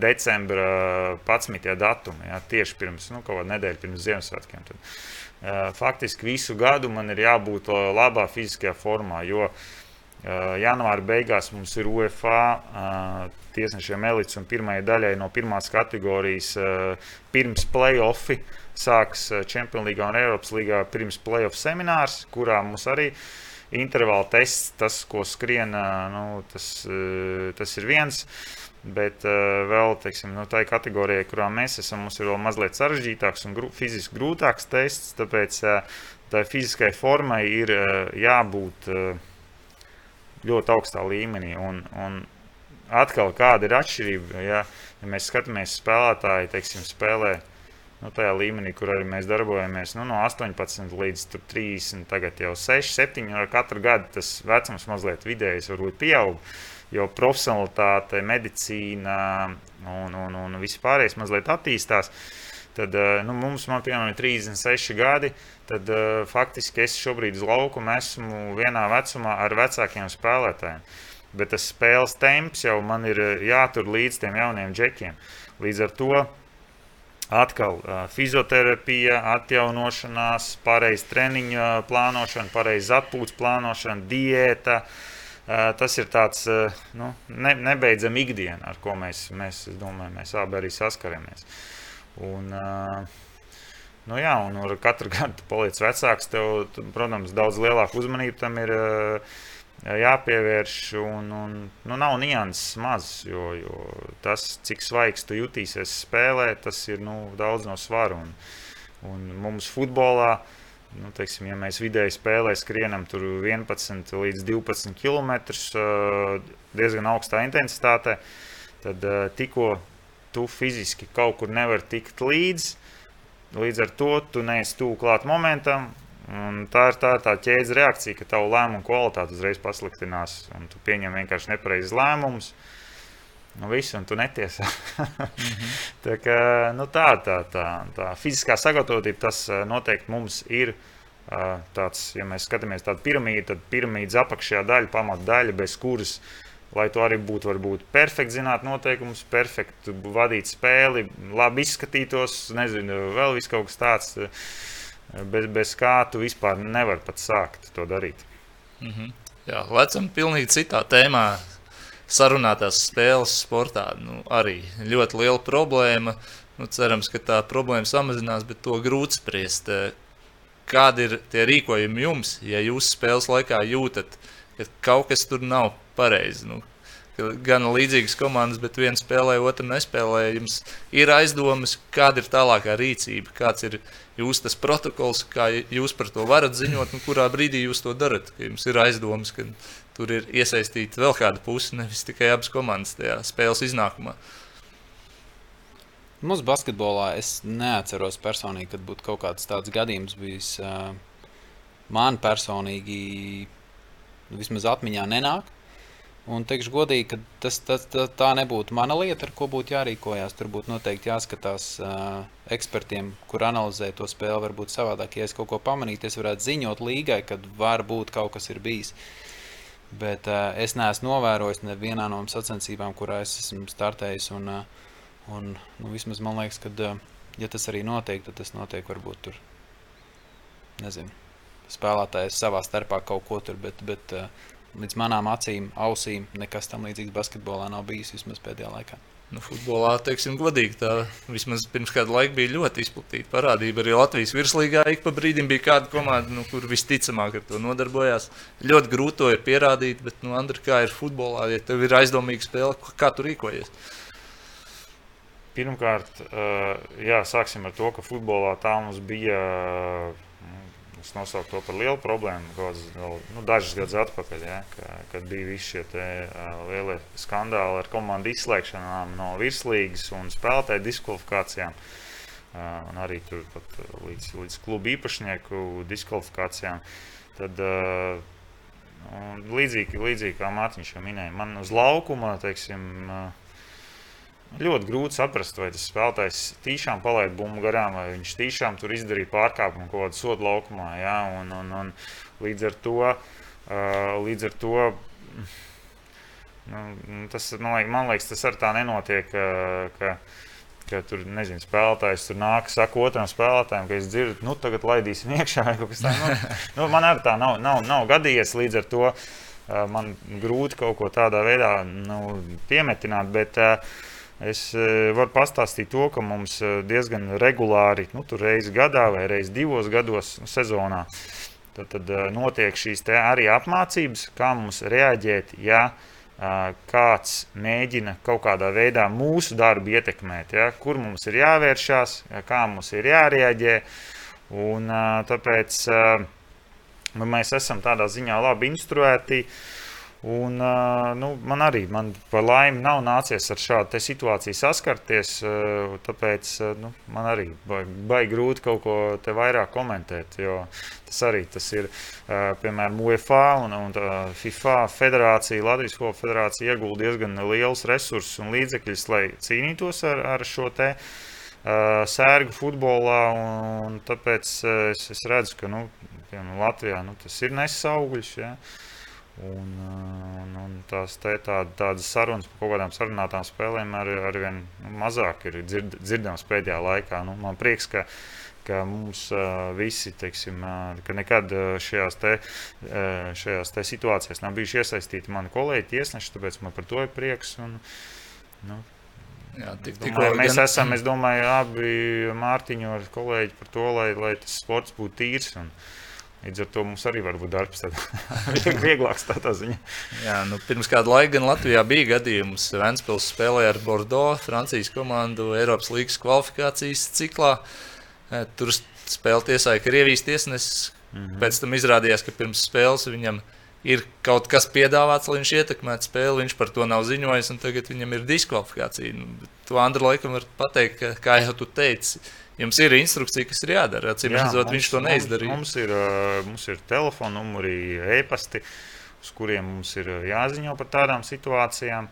Speaker 2: decembra 11. datuma, jā, tieši pirms nu, kaut kāda nedēļa pirms Ziemassvētkiem. Tad, uh, faktiski visu gadu man ir jābūt labā fiziskajā formā, jo uh, Janvāra beigās mums ir UFA tiesnešiem elites un pirmajai daļai no pirmās kategorijas pirms playoffs sāks Champions League un Eiropas līgā pirms playoff seminārs, kurā mums arī intervāla tests, tas, ko skrien, nu, tas, tas ir viens. Bet uh, vēl teiksim, no nu, tā kategorijā, kurā mēs esam, mums ir vēl mazliet sarežģītāks un grū, fiziski grūtāks tests. Tāpēc uh, tā fiziskai formai ir uh, jābūt uh, ļoti augstā līmenī. Un, un atkal, kāda ir atšķirība? Ja, ja mēs skatāmies, spēlētāji teiksim, spēlē nu, tajā līmenī, kur arī mēs darbojamies, nu, no 18 līdz 30, tagad jau 6, 7. Ar katru gadu tas vecums mazliet vidējs varbūt pieaug. Jo profesionālitāte, medicīna un, un, un viss pārējais mazliet attīstās. Tad nu, mums, man, piemēram, ir 36 gadi. Tad uh, faktiski es šobrīd uz laukuma esmu vienā vecumā ar vecākiem spēlētājiem. Bet tas spēles temps jau man ir jātur līdz tiem jauniem džekiem. Līdz ar to atkal uh, fizioterapija, atjaunošanās, pareiza treniņa plānošana, pareiza atpūtas plānošana, diēta. Uh, tas ir tāds nu, ne, nebeidzams ikdiena, ar ko mēs, mēs, domāju, mēs abi arī saskaramies. Un, uh, Nu jā, un ar katru gadu paliec vecāks, tev, protams, daudz lielāka uzmanība tam ir jāpievērš. Un, un, nu, nav nianses maz, jo, jo tas, cik svaigs tu jutīsies spēlē, tas ir nu, daudz no svara. Un, un mums futbolā, nu, teiksim, ja mēs vidēji spēlē skrienam 11 līdz 12 km diezgan augstā intensitātē, tad tikko tu fiziski kaut kur nevari tikt līdzi, līdz ar to tu neesi tuvu klāt momentam, Un tā ir tā, tā ķēdes reakcija, ka tavu lēmumu kvalitāte uzreiz pasliktinās. Un tu pieņem vienkārši nepareizus lēmumus. Nu, visu, un tu netiesā. mm -hmm. tā, kā, nu, tā, tā, tā, tā fiziskā sagatavotība, tas noteikti mums ir. Tāds, ja mēs skatāmies tādu piramīdu, tad piramīdas apakšējā daļa, pamatdaļa, bez kuras, lai to arī būtu, varbūt perfekti zināt noteikumus, perfekti vadīt spēli, labi izskatītos, nezinu, vēl viss kaut kas tāds bez, bez kā tu vispār nevari pat sākt to darīt.
Speaker 1: Mm -hmm. Jā, lecam pilnīgi citā tēmā. Sarunātās spēles sportā nu, arī ļoti liela problēma. Nu, cerams, ka tā problēma samazinās, bet to grūti spriest. Kādi ir tie rīkojumi jums, ja jūs spēles laikā jūtat, ka kaut kas tur nav pareizi? Nu, gan līdzīgas komandas, bet viena spēlē, otra nespēlē. Jums ir aizdomas, kāda ir tālākā rīcība, kāds ir jūs tas protokols, kā jūs par to varat ziņot, un kurā brīdī jūs to darat. Jums ir aizdomas, ka tur ir iesaistīta vēl kāda puse, nevis tikai abas komandas tajā spēles iznākumā.
Speaker 3: Mūsu basketbolā es neatceros personīgi, kad būtu kaut kāds tāds gadījums bijis. Man personīgi, vismaz atmiņā, nenāk. Un teikšu godīgi, ka tas, tas, tā, tā nebūtu mana lieta, ar ko būtu jārīkojas. Tur būtu noteikti jāskatās uh, ekspertiem, kur analizē to spēli. Varbūt savādāk, ja es kaut ko pamanītu, es varētu ziņot līgai, kad varbūt kaut kas ir bijis. Bet uh, es neesmu novērojis nevienā no sacensībām, kurā es esmu startējis. Un, uh, un, nu, vismaz man liekas, ka, uh, ja tas arī notiek, tad tas notiek varbūt tur. Nezinu, spēlētājs savā starpā kaut ko tur, bet, bet uh, līdz manām acīm, ausīm, nekas tam līdzīgs basketbolā nav bijis vismaz pēdējā laikā.
Speaker 1: Nu, futbolā, teiksim, godīgi, tā vismaz pirms kāda laika bija ļoti izplatīta parādība. Arī Latvijas virslīgā ik pa brīdim bija kāda komanda, nu, kur visticamāk ar to nodarbojās. Ļoti grūti to ir pierādīt, bet, nu, Andri, kā ir futbolā, ja tev ir aizdomīga spēle, kā tu rīkojies?
Speaker 2: Pirmkārt, jā, sāksim ar to, ka futbolā tā mums bija Es nosaucu to par lielu problēmu. Kāds, nu, dažus gadus atpakaļ, ja, ka, kad bija visi šie te, uh, lielie skandāli ar komandu izslēgšanām no virslīgas un spēlētāju diskvalifikācijām. Uh, arī tur pat līdz, līdz klubu īpašnieku diskvalifikācijām. Tad, uh, līdzīgi, līdzīgi kā Mārtiņš jau minēja, man uz laukuma teiksim, uh, Ļoti grūti saprast, vai tas spēlētājs tiešām palaida bumbu garām, vai viņš tiešām tur izdarīja pārkāpumu kaut kādā sodu laukumā. Ja? Un, un, un līdz ar to, līdz ar to nu, tas, man liekas, tas ar tā nenotiek. Ka, ka tur, nezinu, spēlētājs tur nāk, saka otram spēlētājam, ka es dzirdu, nu, tagad laidīsim iekšā vai kaut kas tāds. Nu, nu, man arī tā nav, nav, nav gadījies līdz ar to. Man grūti kaut ko tādā veidā nu, piemetināt, bet uh, Es e, varu pastāstīt to, ka mums e, diezgan regulāri, nu, reizi gadā vai reizi divos gados nu, sezonā, tad, tad e, notiek šīs arī apmācības, kā mums reaģēt, ja kāds mēģina kaut kādā veidā mūsu darbu ietekmēt, ja, kur mums ir jāvēršās, ja, kā mums ir jārēģē. Un, tāpēc mēs esam tādā ziņā labi instruēti. Uh, Un, nu, man arī, man par laimi, nav nācies ar šādu situāciju saskarties. Tāpēc nu, man arī bai grūti kaut ko te vairāk komentēt. Tas arī tas ir, piemēram, UEFA un, un FIFA federācija, Latvijas Hokeja federācija iegulda diezgan lielus resursus un līdzekļus, lai cīnītos ar, ar šo te uh, sērgu futbolā. Un, un tāpēc es, es redzu, ka nu, Latvijā nu, tas ir nesis augļus. Ja? Un, un, un tās tā, tādas sarunas par kaut kādām sarunātām spēlēm ar, arvien nu, mazāk ir dzird, dzirdamas pēdējā laikā. Nu, man prieks, ka, ka mums uh, visi, teiksim, uh, ka nekad šajās, te, uh, šajās te situācijās nav bijuši iesaistīti mani kolēģi tiesneši, tāpēc man par to ir prieks. Un, nu, Jā, tik, domāju, mēs gan... esam, es domāju, abi Mārtiņu ar kolēģi par to, lai, lai tas sports būtu tīrs. Un, uh, Līdz ar to mums arī var būt darbs. Vieglāks tādā ziņā.
Speaker 1: Jā, nu, pirms kāda laika gan Latvijā bija gadījums. Vēnspils spēlēja ar Bordeaux, Francijas komandu Eiropas līnijas kvalifikācijas ciklā. E, tur spēle tiesāja Krievijas tiesnesis. Mm -hmm. Pēc tam izrādījās, ka pirms spēles viņam ir kaut kas piedāvāts, lai viņš ietekmētu spēli. Viņš par to nav ziņojis, un tagad viņam ir diskvalifikācija. Nu, to Andra laikam var pateikt, ka, kā jau tu teici jums ir instrukcija, kas ir jādara. Acīm redzot, viņš to neizdarīja.
Speaker 2: Mums, mums, ir, mums ir telefona numuri, e-pasti, uz kuriem mums ir jāziņo par tādām situācijām.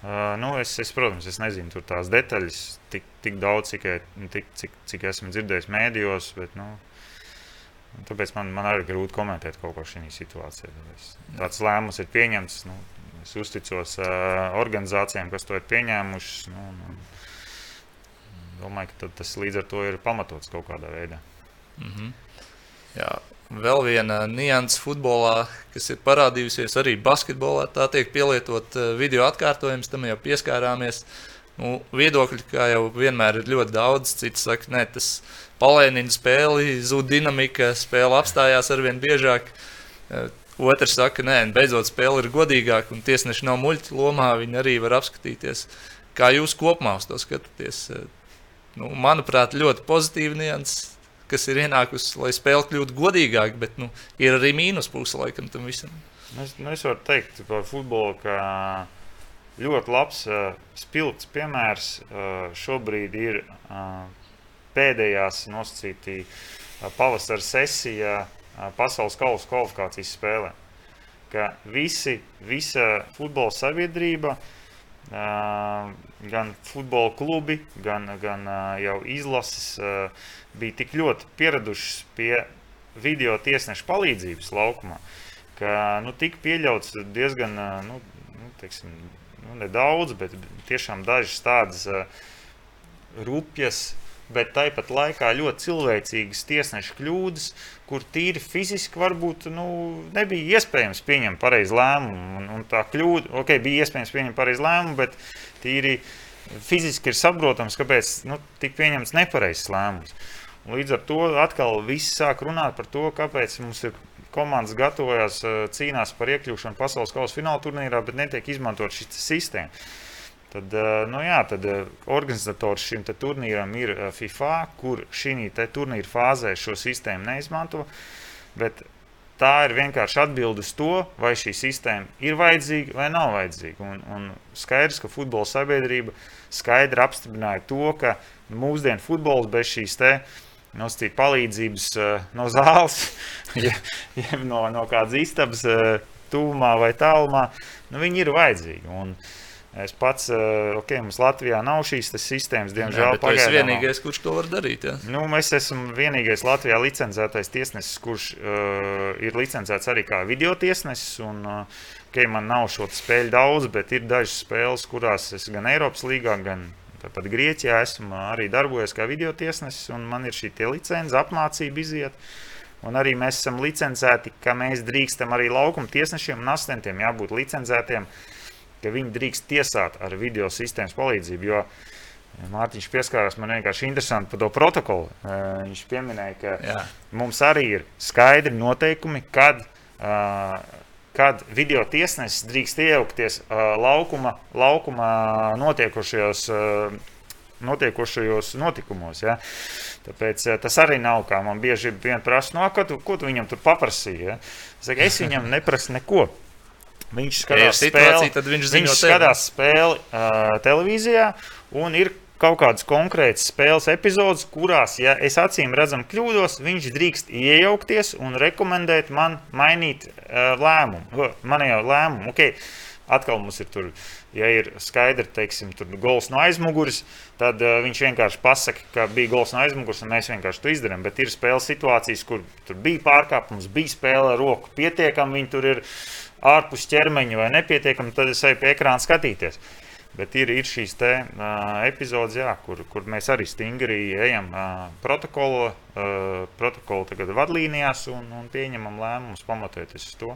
Speaker 2: Uh, nu, es, es, protams, es nezinu tās detaļas tik, tik daudz, cik, tik, cik, cik esmu dzirdējis mēdījos. Bet, nu, tāpēc man, man arī grūti komentēt kaut ko šajā situācijā. Es, tāds lēmums ir pieņemts. Nu, es uzticos uh, organizācijām, kas to ir pieņēmušas. Nu, nu, domāju, ka tas līdz ar to ir pamatots kaut kādā veidā.
Speaker 1: Mm -hmm. Jā. Vēl viena nianses futbolā, kas ir parādījusies arī basketbolā, tā tiek pielietot eh, video atkārtojums, tam jau pieskārāmies. Nu, viedokļi, kā jau vienmēr, ir ļoti daudz. Citi saka, ka tas palēnina spēli, zūd dinamika, spēle apstājās ar vien biežāk. Eh, otrs saka, ka beidzot spēle ir godīgāka un tiesneši nav muļķi lomā, viņi arī var apskatīties. Kā jūs kopumā uz to skatāties? Nu, manuprāt, ļoti pozitīva nianses, kas ir ienākusi, lai spēle kļūtu godīgāka, bet nu, ir arī mīnus puse laikam tam visam.
Speaker 2: Nu, es, nu, es varu teikt par futbolu, ka ļoti labs, uh, spilgts piemērs uh, šobrīd ir uh, pēdējās nosacītī pavasara sesija uh, pasaules kausa kvalifikācijas spēlē. Ka visi, visa futbola sabiedrība uh, gan futbola klubi, gan, gan jau izlases bija tik ļoti pieradušas pie video tiesneša palīdzības laukumā, ka nu, tika pieļauts diezgan nu, nu, teiksim, nu, nedaudz, bet tiešām dažas tādas rupjas bet tāpat laikā ļoti cilvēcīgas tiesneša kļūdas, kur tīri fiziski varbūt nu, nebija iespējams pieņemt pareizu lēmumu. Un, un tā kļūda, ok, bija iespējams pieņemt pareizu lēmumu, bet tīri fiziski ir saprotams, kāpēc nu, tika pieņemts nepareizs lēmums. Līdz ar to atkal viss sāk runāt par to, kāpēc mums ir komandas gatavojas, cīnās par iekļūšanu pasaules kausa fināla turnīrā, bet netiek izmantot šī sistēma. Tad, eh, nu jā, tad eh, organizators šim turnīram ir eh, FIFA, kur šī turnīra fāzē šo sistēmu neizmanto. Bet tā ir vienkārši atbilde uz to, vai šī sistēma ir vajadzīga vai nav vajadzīga. Un, un skaidrs, ka futbola sabiedrība skaidri apstiprināja to, ka mūsdienu futbols bez šīs nosacīt palīdzības no zāles, ja, ja no, no kādas istabas, tuvumā vai tālumā, nu, viņi ir vajadzīgi. Un, uh, Es pats, eh, ok, mums Latvijā nav šīs sistēmas, diemžēl.
Speaker 1: Tas ir vienīgais, kurš to var darīt. Ja?
Speaker 2: Nu, mēs esam vienīgais Latvijā licencētais tiesnesis, kurš uh, ir licencēts arī kā video tiesnesis. Un, uh, okay, man nav šo spēļu daudz, bet ir dažas spēles, kurās es gan Eiropas līgā, gan pat Grieķijā esmu arī darbojies kā video tiesnesis, un man ir šī licence, apmācība iziet. Un arī mēs esam licencēti, ka mēs drīkstam arī laukuma tiesnešiem un asistentiem jābūt licencētiem uh, ka viņi drīkst tiesāt ar video sistēmas palīdzību. Jo Mārtiņš pieskārās man vienkārši interesanti par to protokolu. Viņš pieminēja, ka Jā. mums arī ir skaidri noteikumi, kad, kad video tiesnesis drīkst iejaukties laukuma, laukuma notiekošajos, notiekošajos notikumos. Ja? Tāpēc tas arī nav kā man bieži vien prasa, no, ko, tu, ko tu viņam tur paprasīji. Ja? Es, saku, es viņam neprasu neko. Viņš skatās spēli, tad viņš, viņš skatās spēli uh, televīzijā un ir kaut kādas konkrētas spēles epizodes, kurās, ja es acīm redzam kļūdos, viņš drīkst iejaukties un rekomendēt man mainīt uh, lēmumu, manējo lēmumu. Okay. Atkal mums ir tur, ja ir skaidri, teiksim, tur gols no aizmugures, tad uh, viņš vienkārši pasaka, ka bija gols no aizmugures, un mēs vienkārši to izdarām. Bet ir spēles situācijas, kur tur bija pārkāpums, bija spēle ar roku pietiekami, viņi tur ir ārpus ķermeņa vai nepietiekami, tad es eju pie ekrāna skatīties. Bet ir, ir šīs te, uh, epizodes, jā, kur, kur mēs arī stingri ejam uh, protokolu, uh, protokolu vadlīnijās un, un pieņemam lēmumus pamatojoties uz to.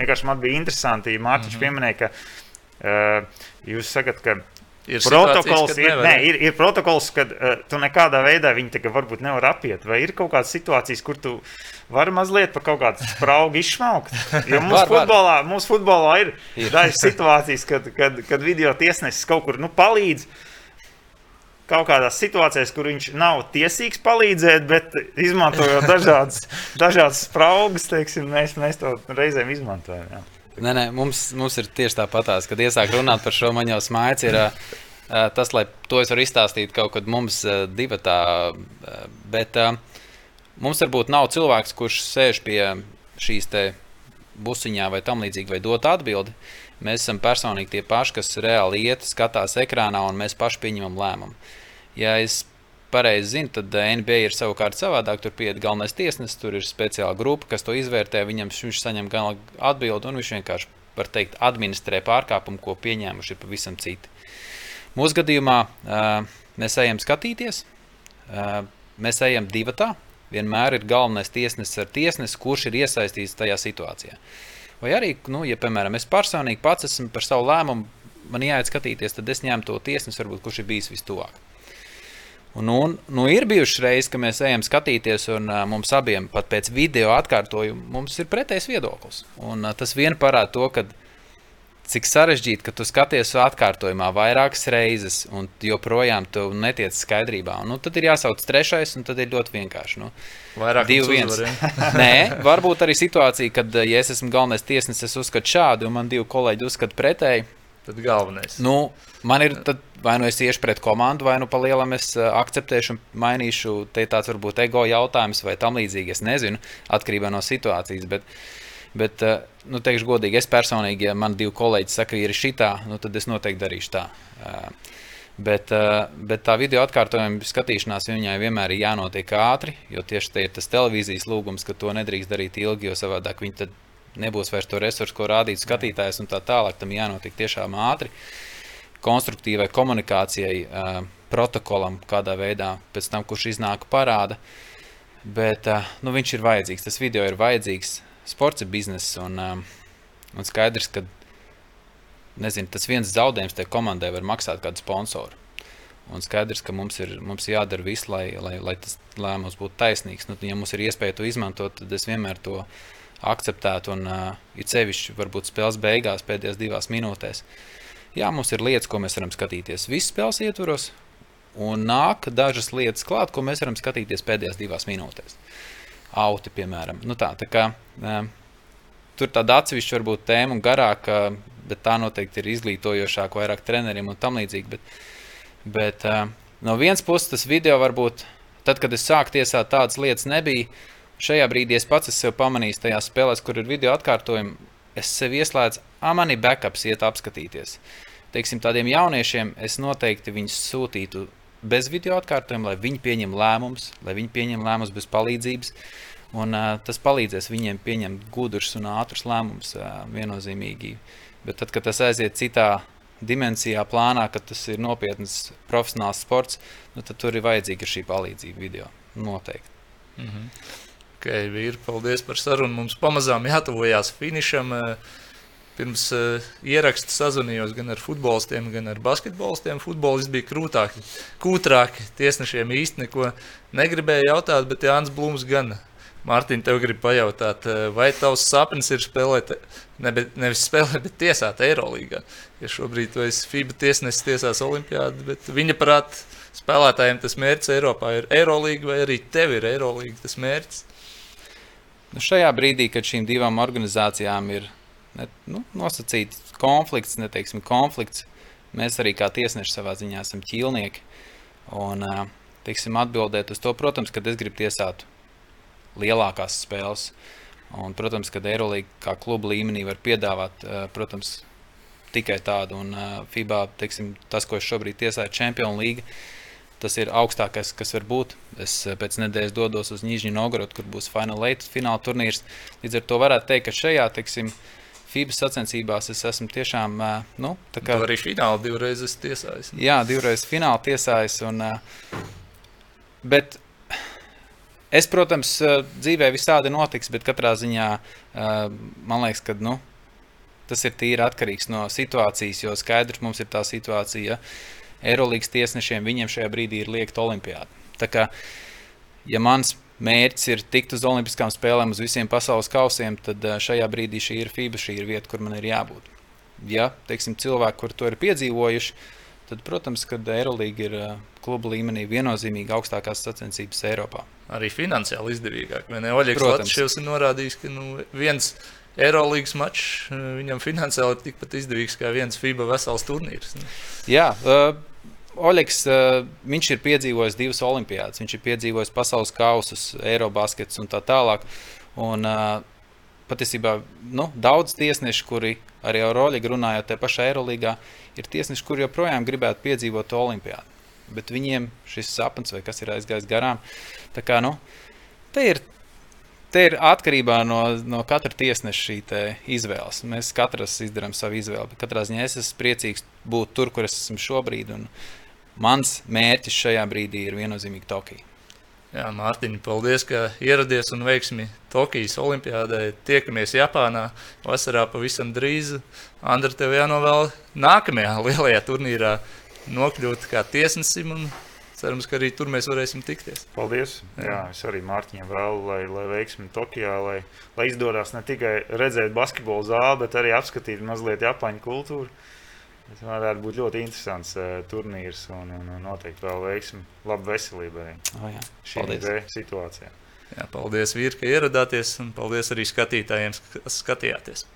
Speaker 2: Vienkārši man bija interesanti, ja Mārtiņš mm -hmm. pieminēja, ka jūs sakat, ka
Speaker 1: Ir
Speaker 2: protokols, ir,
Speaker 1: jā.
Speaker 2: ir, ir protokols, ka uh, tu nekādā veidā viņu varbūt nevar apiet. Vai ir kaut kādas situācijas, kur tu vari mazliet par kaut kādu spraugu izšmaukt? Jo mūsu
Speaker 3: Var, var.
Speaker 2: futbolā, mūsu futbolā ir,
Speaker 3: Ir.
Speaker 2: ir. dažas situācijas, kad, kad, kad video tiesnesis kaut kur nu, palīdz. Kaut kādās situācijās, kur viņš nav tiesīgs palīdzēt, bet izmantojot dažādas, dažādas spraugas, teiksim, mēs, mēs to reizēm izmantojam. Jā.
Speaker 3: Nē, nē, mums, mums ir tieši tāpatās, kad iesāk runāt par šo man jau smaids. Ir, ā, Tas, lai to es varu izstāstīt kaut kad mums ā, divatā, ā, bet ā, mums varbūt nav cilvēks, kurš sēž pie šīs te busiņā vai tam līdzīgi, vai dot atbildi. Mēs esam personīgi tie paši, kas reāli iet, skatās ekrānā un mēs paši pieņemam lēmumu. Ja es pareizi zinu, tad eh, NBA ir savukārt savādāk. Tur pieiet galvenais tiesnesis, tur ir speciāla grupa, kas to izvērtē. Viņam viņš saņem gan atbildi, un viņš vienkārši, var teikt, administrē pārkāpumu, ko pieņēmuši pavisam citi. Mūsu gadījumā uh, mēs ejam skatīties, uh, mēs ejam divatā. Vienmēr ir galvenais tiesnesis ar tiesnesi, kurš ir iesaistīts tajā situācijā. Vai arī, nu, ja, piemēram, es personīgi pats esmu par savu lēmumu, man jāiet skatīties, tad es ņemu to tiesnesi, varbūt, kurš ir bijis vistuvāk. Un, un, nu, ir bijušas reizes, ka mēs ejam skatīties, un uh, mums abiem pat pēc video atkārtojuma mums ir pretējs viedoklis. Un, uh, tas vien parāda to, ka cik sarežģīti, ka tu skaties atkārtojumā vairākas reizes, un joprojām tu netiec skaidrībā. Un, nu, tad ir jāsauc trešais, un tad ir ļoti vienkārši. Nu,
Speaker 1: Vairāk
Speaker 3: Divi viens. Nē, varbūt arī situācija, kad ja es esmu galvenais tiesnesis, es uzskatu šādi, un man divi kolēģi uzskata pretēji.
Speaker 1: Tad galvenais.
Speaker 3: Nu, man ir tad, vai nu es iešu pret komandu, vai nu pa lielam es ā, akceptēšu mainīšu. Te ir tāds varbūt ego jautājums vai tam līdzīgi. Es nezinu, atkarībā no situācijas. Bet, bet ā, nu, teikšu godīgi, es personīgi, ja man divi kolēģi saka, ir šitā, nu, tad es noteikti darīšu tā. Ā, Bet, bet tā video atkārtojuma skatīšanās viņai vienmēr ir jānotiek ātri, jo tieši te ir tas televīzijas lūgums, ka to nedrīkst darīt ilgi, jo savādāk viņi tad nebūs vairs to resursu, ko rādīt skatītājs, un tā tālāk tam jānotiek tiešām ātri. Konstruktīvai komunikācijai, uh, protokolam, kādā veidā pēc tam, kurš iznāk, parāda. Bet uh, nu, viņš ir vajadzīgs, tas video ir vajadzīgs. Sports ir bizness, un, uh, un skaidrs, ka nezinu, tas viens zaudējums tajā komandai var maksāt kādu sponsoru. Un skaidrs, ka mums ir mums jādara viss, lai, lai, lai tas lēmums būtu taisnīgs. Nu, ja mums ir iespēja to izmantot, tad es vienmēr to akceptētu. Un uh, it sevišķi varbūt spēles beigās, pēdējās divās minūtēs. Jā, mums ir lietas, ko mēs varam skatīties visas spēles ietvaros, un nāk dažas lietas klāt, ko mēs varam skatīties pēdējās divās minūtēs. Auti, piemēram. Nu tā, tā kā, uh, tur tāda atsevišķa varbūt tēma un garāka, bet tā noteikti ir izglītojošāka vairāk treneriem un tam līdzīgi. Bet, bet uh, no vienas puses tas video varbūt, tad, kad es sāku tiesāt, tādas lietas nebija. Šajā brīdī es pats esmu pamanījis tajās spēlēs, kur ir video atkārtojumi. Es sev ieslēdzu, ah, man ir backups, iet apskatīties. Teiksim, tādiem jauniešiem es noteikti viņus sūtītu bez video atkārtojuma, lai viņi pieņem lēmumus, lai viņi pieņem lēmumus bez palīdzības. Un, uh, tas palīdzēs viņiem pieņemt gudrus un ātrus lēmumus uh, viennozīmīgi. Bet tad, kad tas aiziet citā dimensijā, plānā, kad tas ir nopietns profesionāls sports, nu, tad tur ir vajadzīga šī palīdzība video. Noteikti.
Speaker 1: Ok, vīri, paldies par sarunu. Mums pamazām jātuvojās finišam. Eh, Pirms uh, ieraksta sazvanījos gan ar futbolistiem, gan ar basketbolistiem. Futbolisti bija krūtāki, kūtrāki. Tiesnešiem īsti neko negribēja jautāt, bet Jānis Blūms gan. Mārtiņ, tev grib pajautāt, eh, vai tavs sapnis ir spēlēt, ne, nevis spēlēt, bet tiesāt Eirolandā? Ja šobrīd tu esi FIBA tiesnesis, tiesās Olimpijādu, bet viņa prāt, spēlētājiem tas mērķis Eiropā ir Eirolanda, vai arī tev ir Eirolanda tas mērķis?
Speaker 3: Nu, šajā brīdī, kad šīm divām organizācijām ir ne, nu, nosacīts konflikts, neteiksim, konflikts, mēs arī kā tiesneši savā ziņā esam ķīlnieki. Un, teiksim, atbildēt uz to, protams, kad es gribu tiesāt lielākās spēles. Un, protams, kad Eirolandā kā kluba līmenī var piedāvāt, protams, tikai tādu. Un FIBA, teiksim, tas, ko es šobrīd tiesāju, ir Champions League. Tas ir augstākais, kas var būt. Es pēc nedēļas dodos uz Nīžņu Novgorodu, kur būs Final Eight fināla turnīrs. Līdz ar to varētu teikt, ka šajā, teiksim, FIBA sacensībās es esmu tiešām. Nu,
Speaker 1: kā... arī finālā divreiz tiesājis.
Speaker 3: Jā, divreiz finālā tiesājis. Un, bet es, protams, dzīvē visādi notiks, bet katrā ziņā man liekas, ka nu, tas ir tīri atkarīgs no situācijas. Jo skaidrs mums ir tā situācija, ja Eirolandes tiesnešiem viņiem šajā brīdī ir liekta olimpiāda. Tā kā, ja mans mērķis ir tikt uz Olimpiskām spēlēm, uz visiem pasaules kausiem, tad šajā brīdī šī ir FIBA, šī ir vieta, kur man ir jābūt. Ja teiksim, cilvēki, kur to ir piedzīvojuši, tad, protams, ka Eirolandā ir kluba līmenī viennozīmīgi augstākās sacensības Eiropā.
Speaker 1: Arī finansiāli izdevīgāk. Oļegs Latvijas ir norādījis, ka nu, viens Eirolandes mačs viņam finansiāli ir tikpat izdevīgs kā viens FIBA vesels turnīrs.
Speaker 3: Nu. Jā, uh, Oļegs, uh, viņš ir piedzīvojis divas olimpiādas, viņš ir piedzīvojis pasaules kausus, Eirobaskets un tā tālāk. Un, uh, patiesībā nu, daudz tiesnešu, kuri arī ar Oļegu runājot te pašā Eirolandā, ir tiesneši, kuri joprojām gribētu piedzīvot olimpiādu. Bet viņiem šis sapnis vai kas ir aizgājis garām. Tā kā, nu, te ir te ir atkarībā no, no katra tiesneša šī izvēles. Mēs katrs izdarām savu izvēli. Katrā ziņā es esmu priecīgs būt tur, kur es esmu šobrīd. Un, mans mērķis šajā brīdī ir viennozīmīgi Tokija.
Speaker 1: Jā, Mārtiņ, paldies, ka ieradies un veiksmi Tokijas Olimpijādē. Tiekamies Japānā vasarā pavisam drīz. Andra, tev jānovēl nākamajā lielajā turnīrā nokļūt kā tiesnesim. Un cerams, ka arī tur mēs varēsim tikties.
Speaker 2: Paldies! Jā, Jā es arī Mārtiņam vēlu, lai, lai veiksmi Tokijā, lai, lai izdodas ne tikai redzēt basketbolu zāli, bet arī apskatīt mazliet Japāņu kultūru. Tas varētu būt ļoti interesants uh, turnīrs un, un, un noteikti vēl veiksmi, labu veselībai
Speaker 3: oh, jā.
Speaker 2: šī situācijā.
Speaker 1: Jā, paldies, Vīri, ka ieradāties, un paldies arī skatītājiem, kas skatījāties.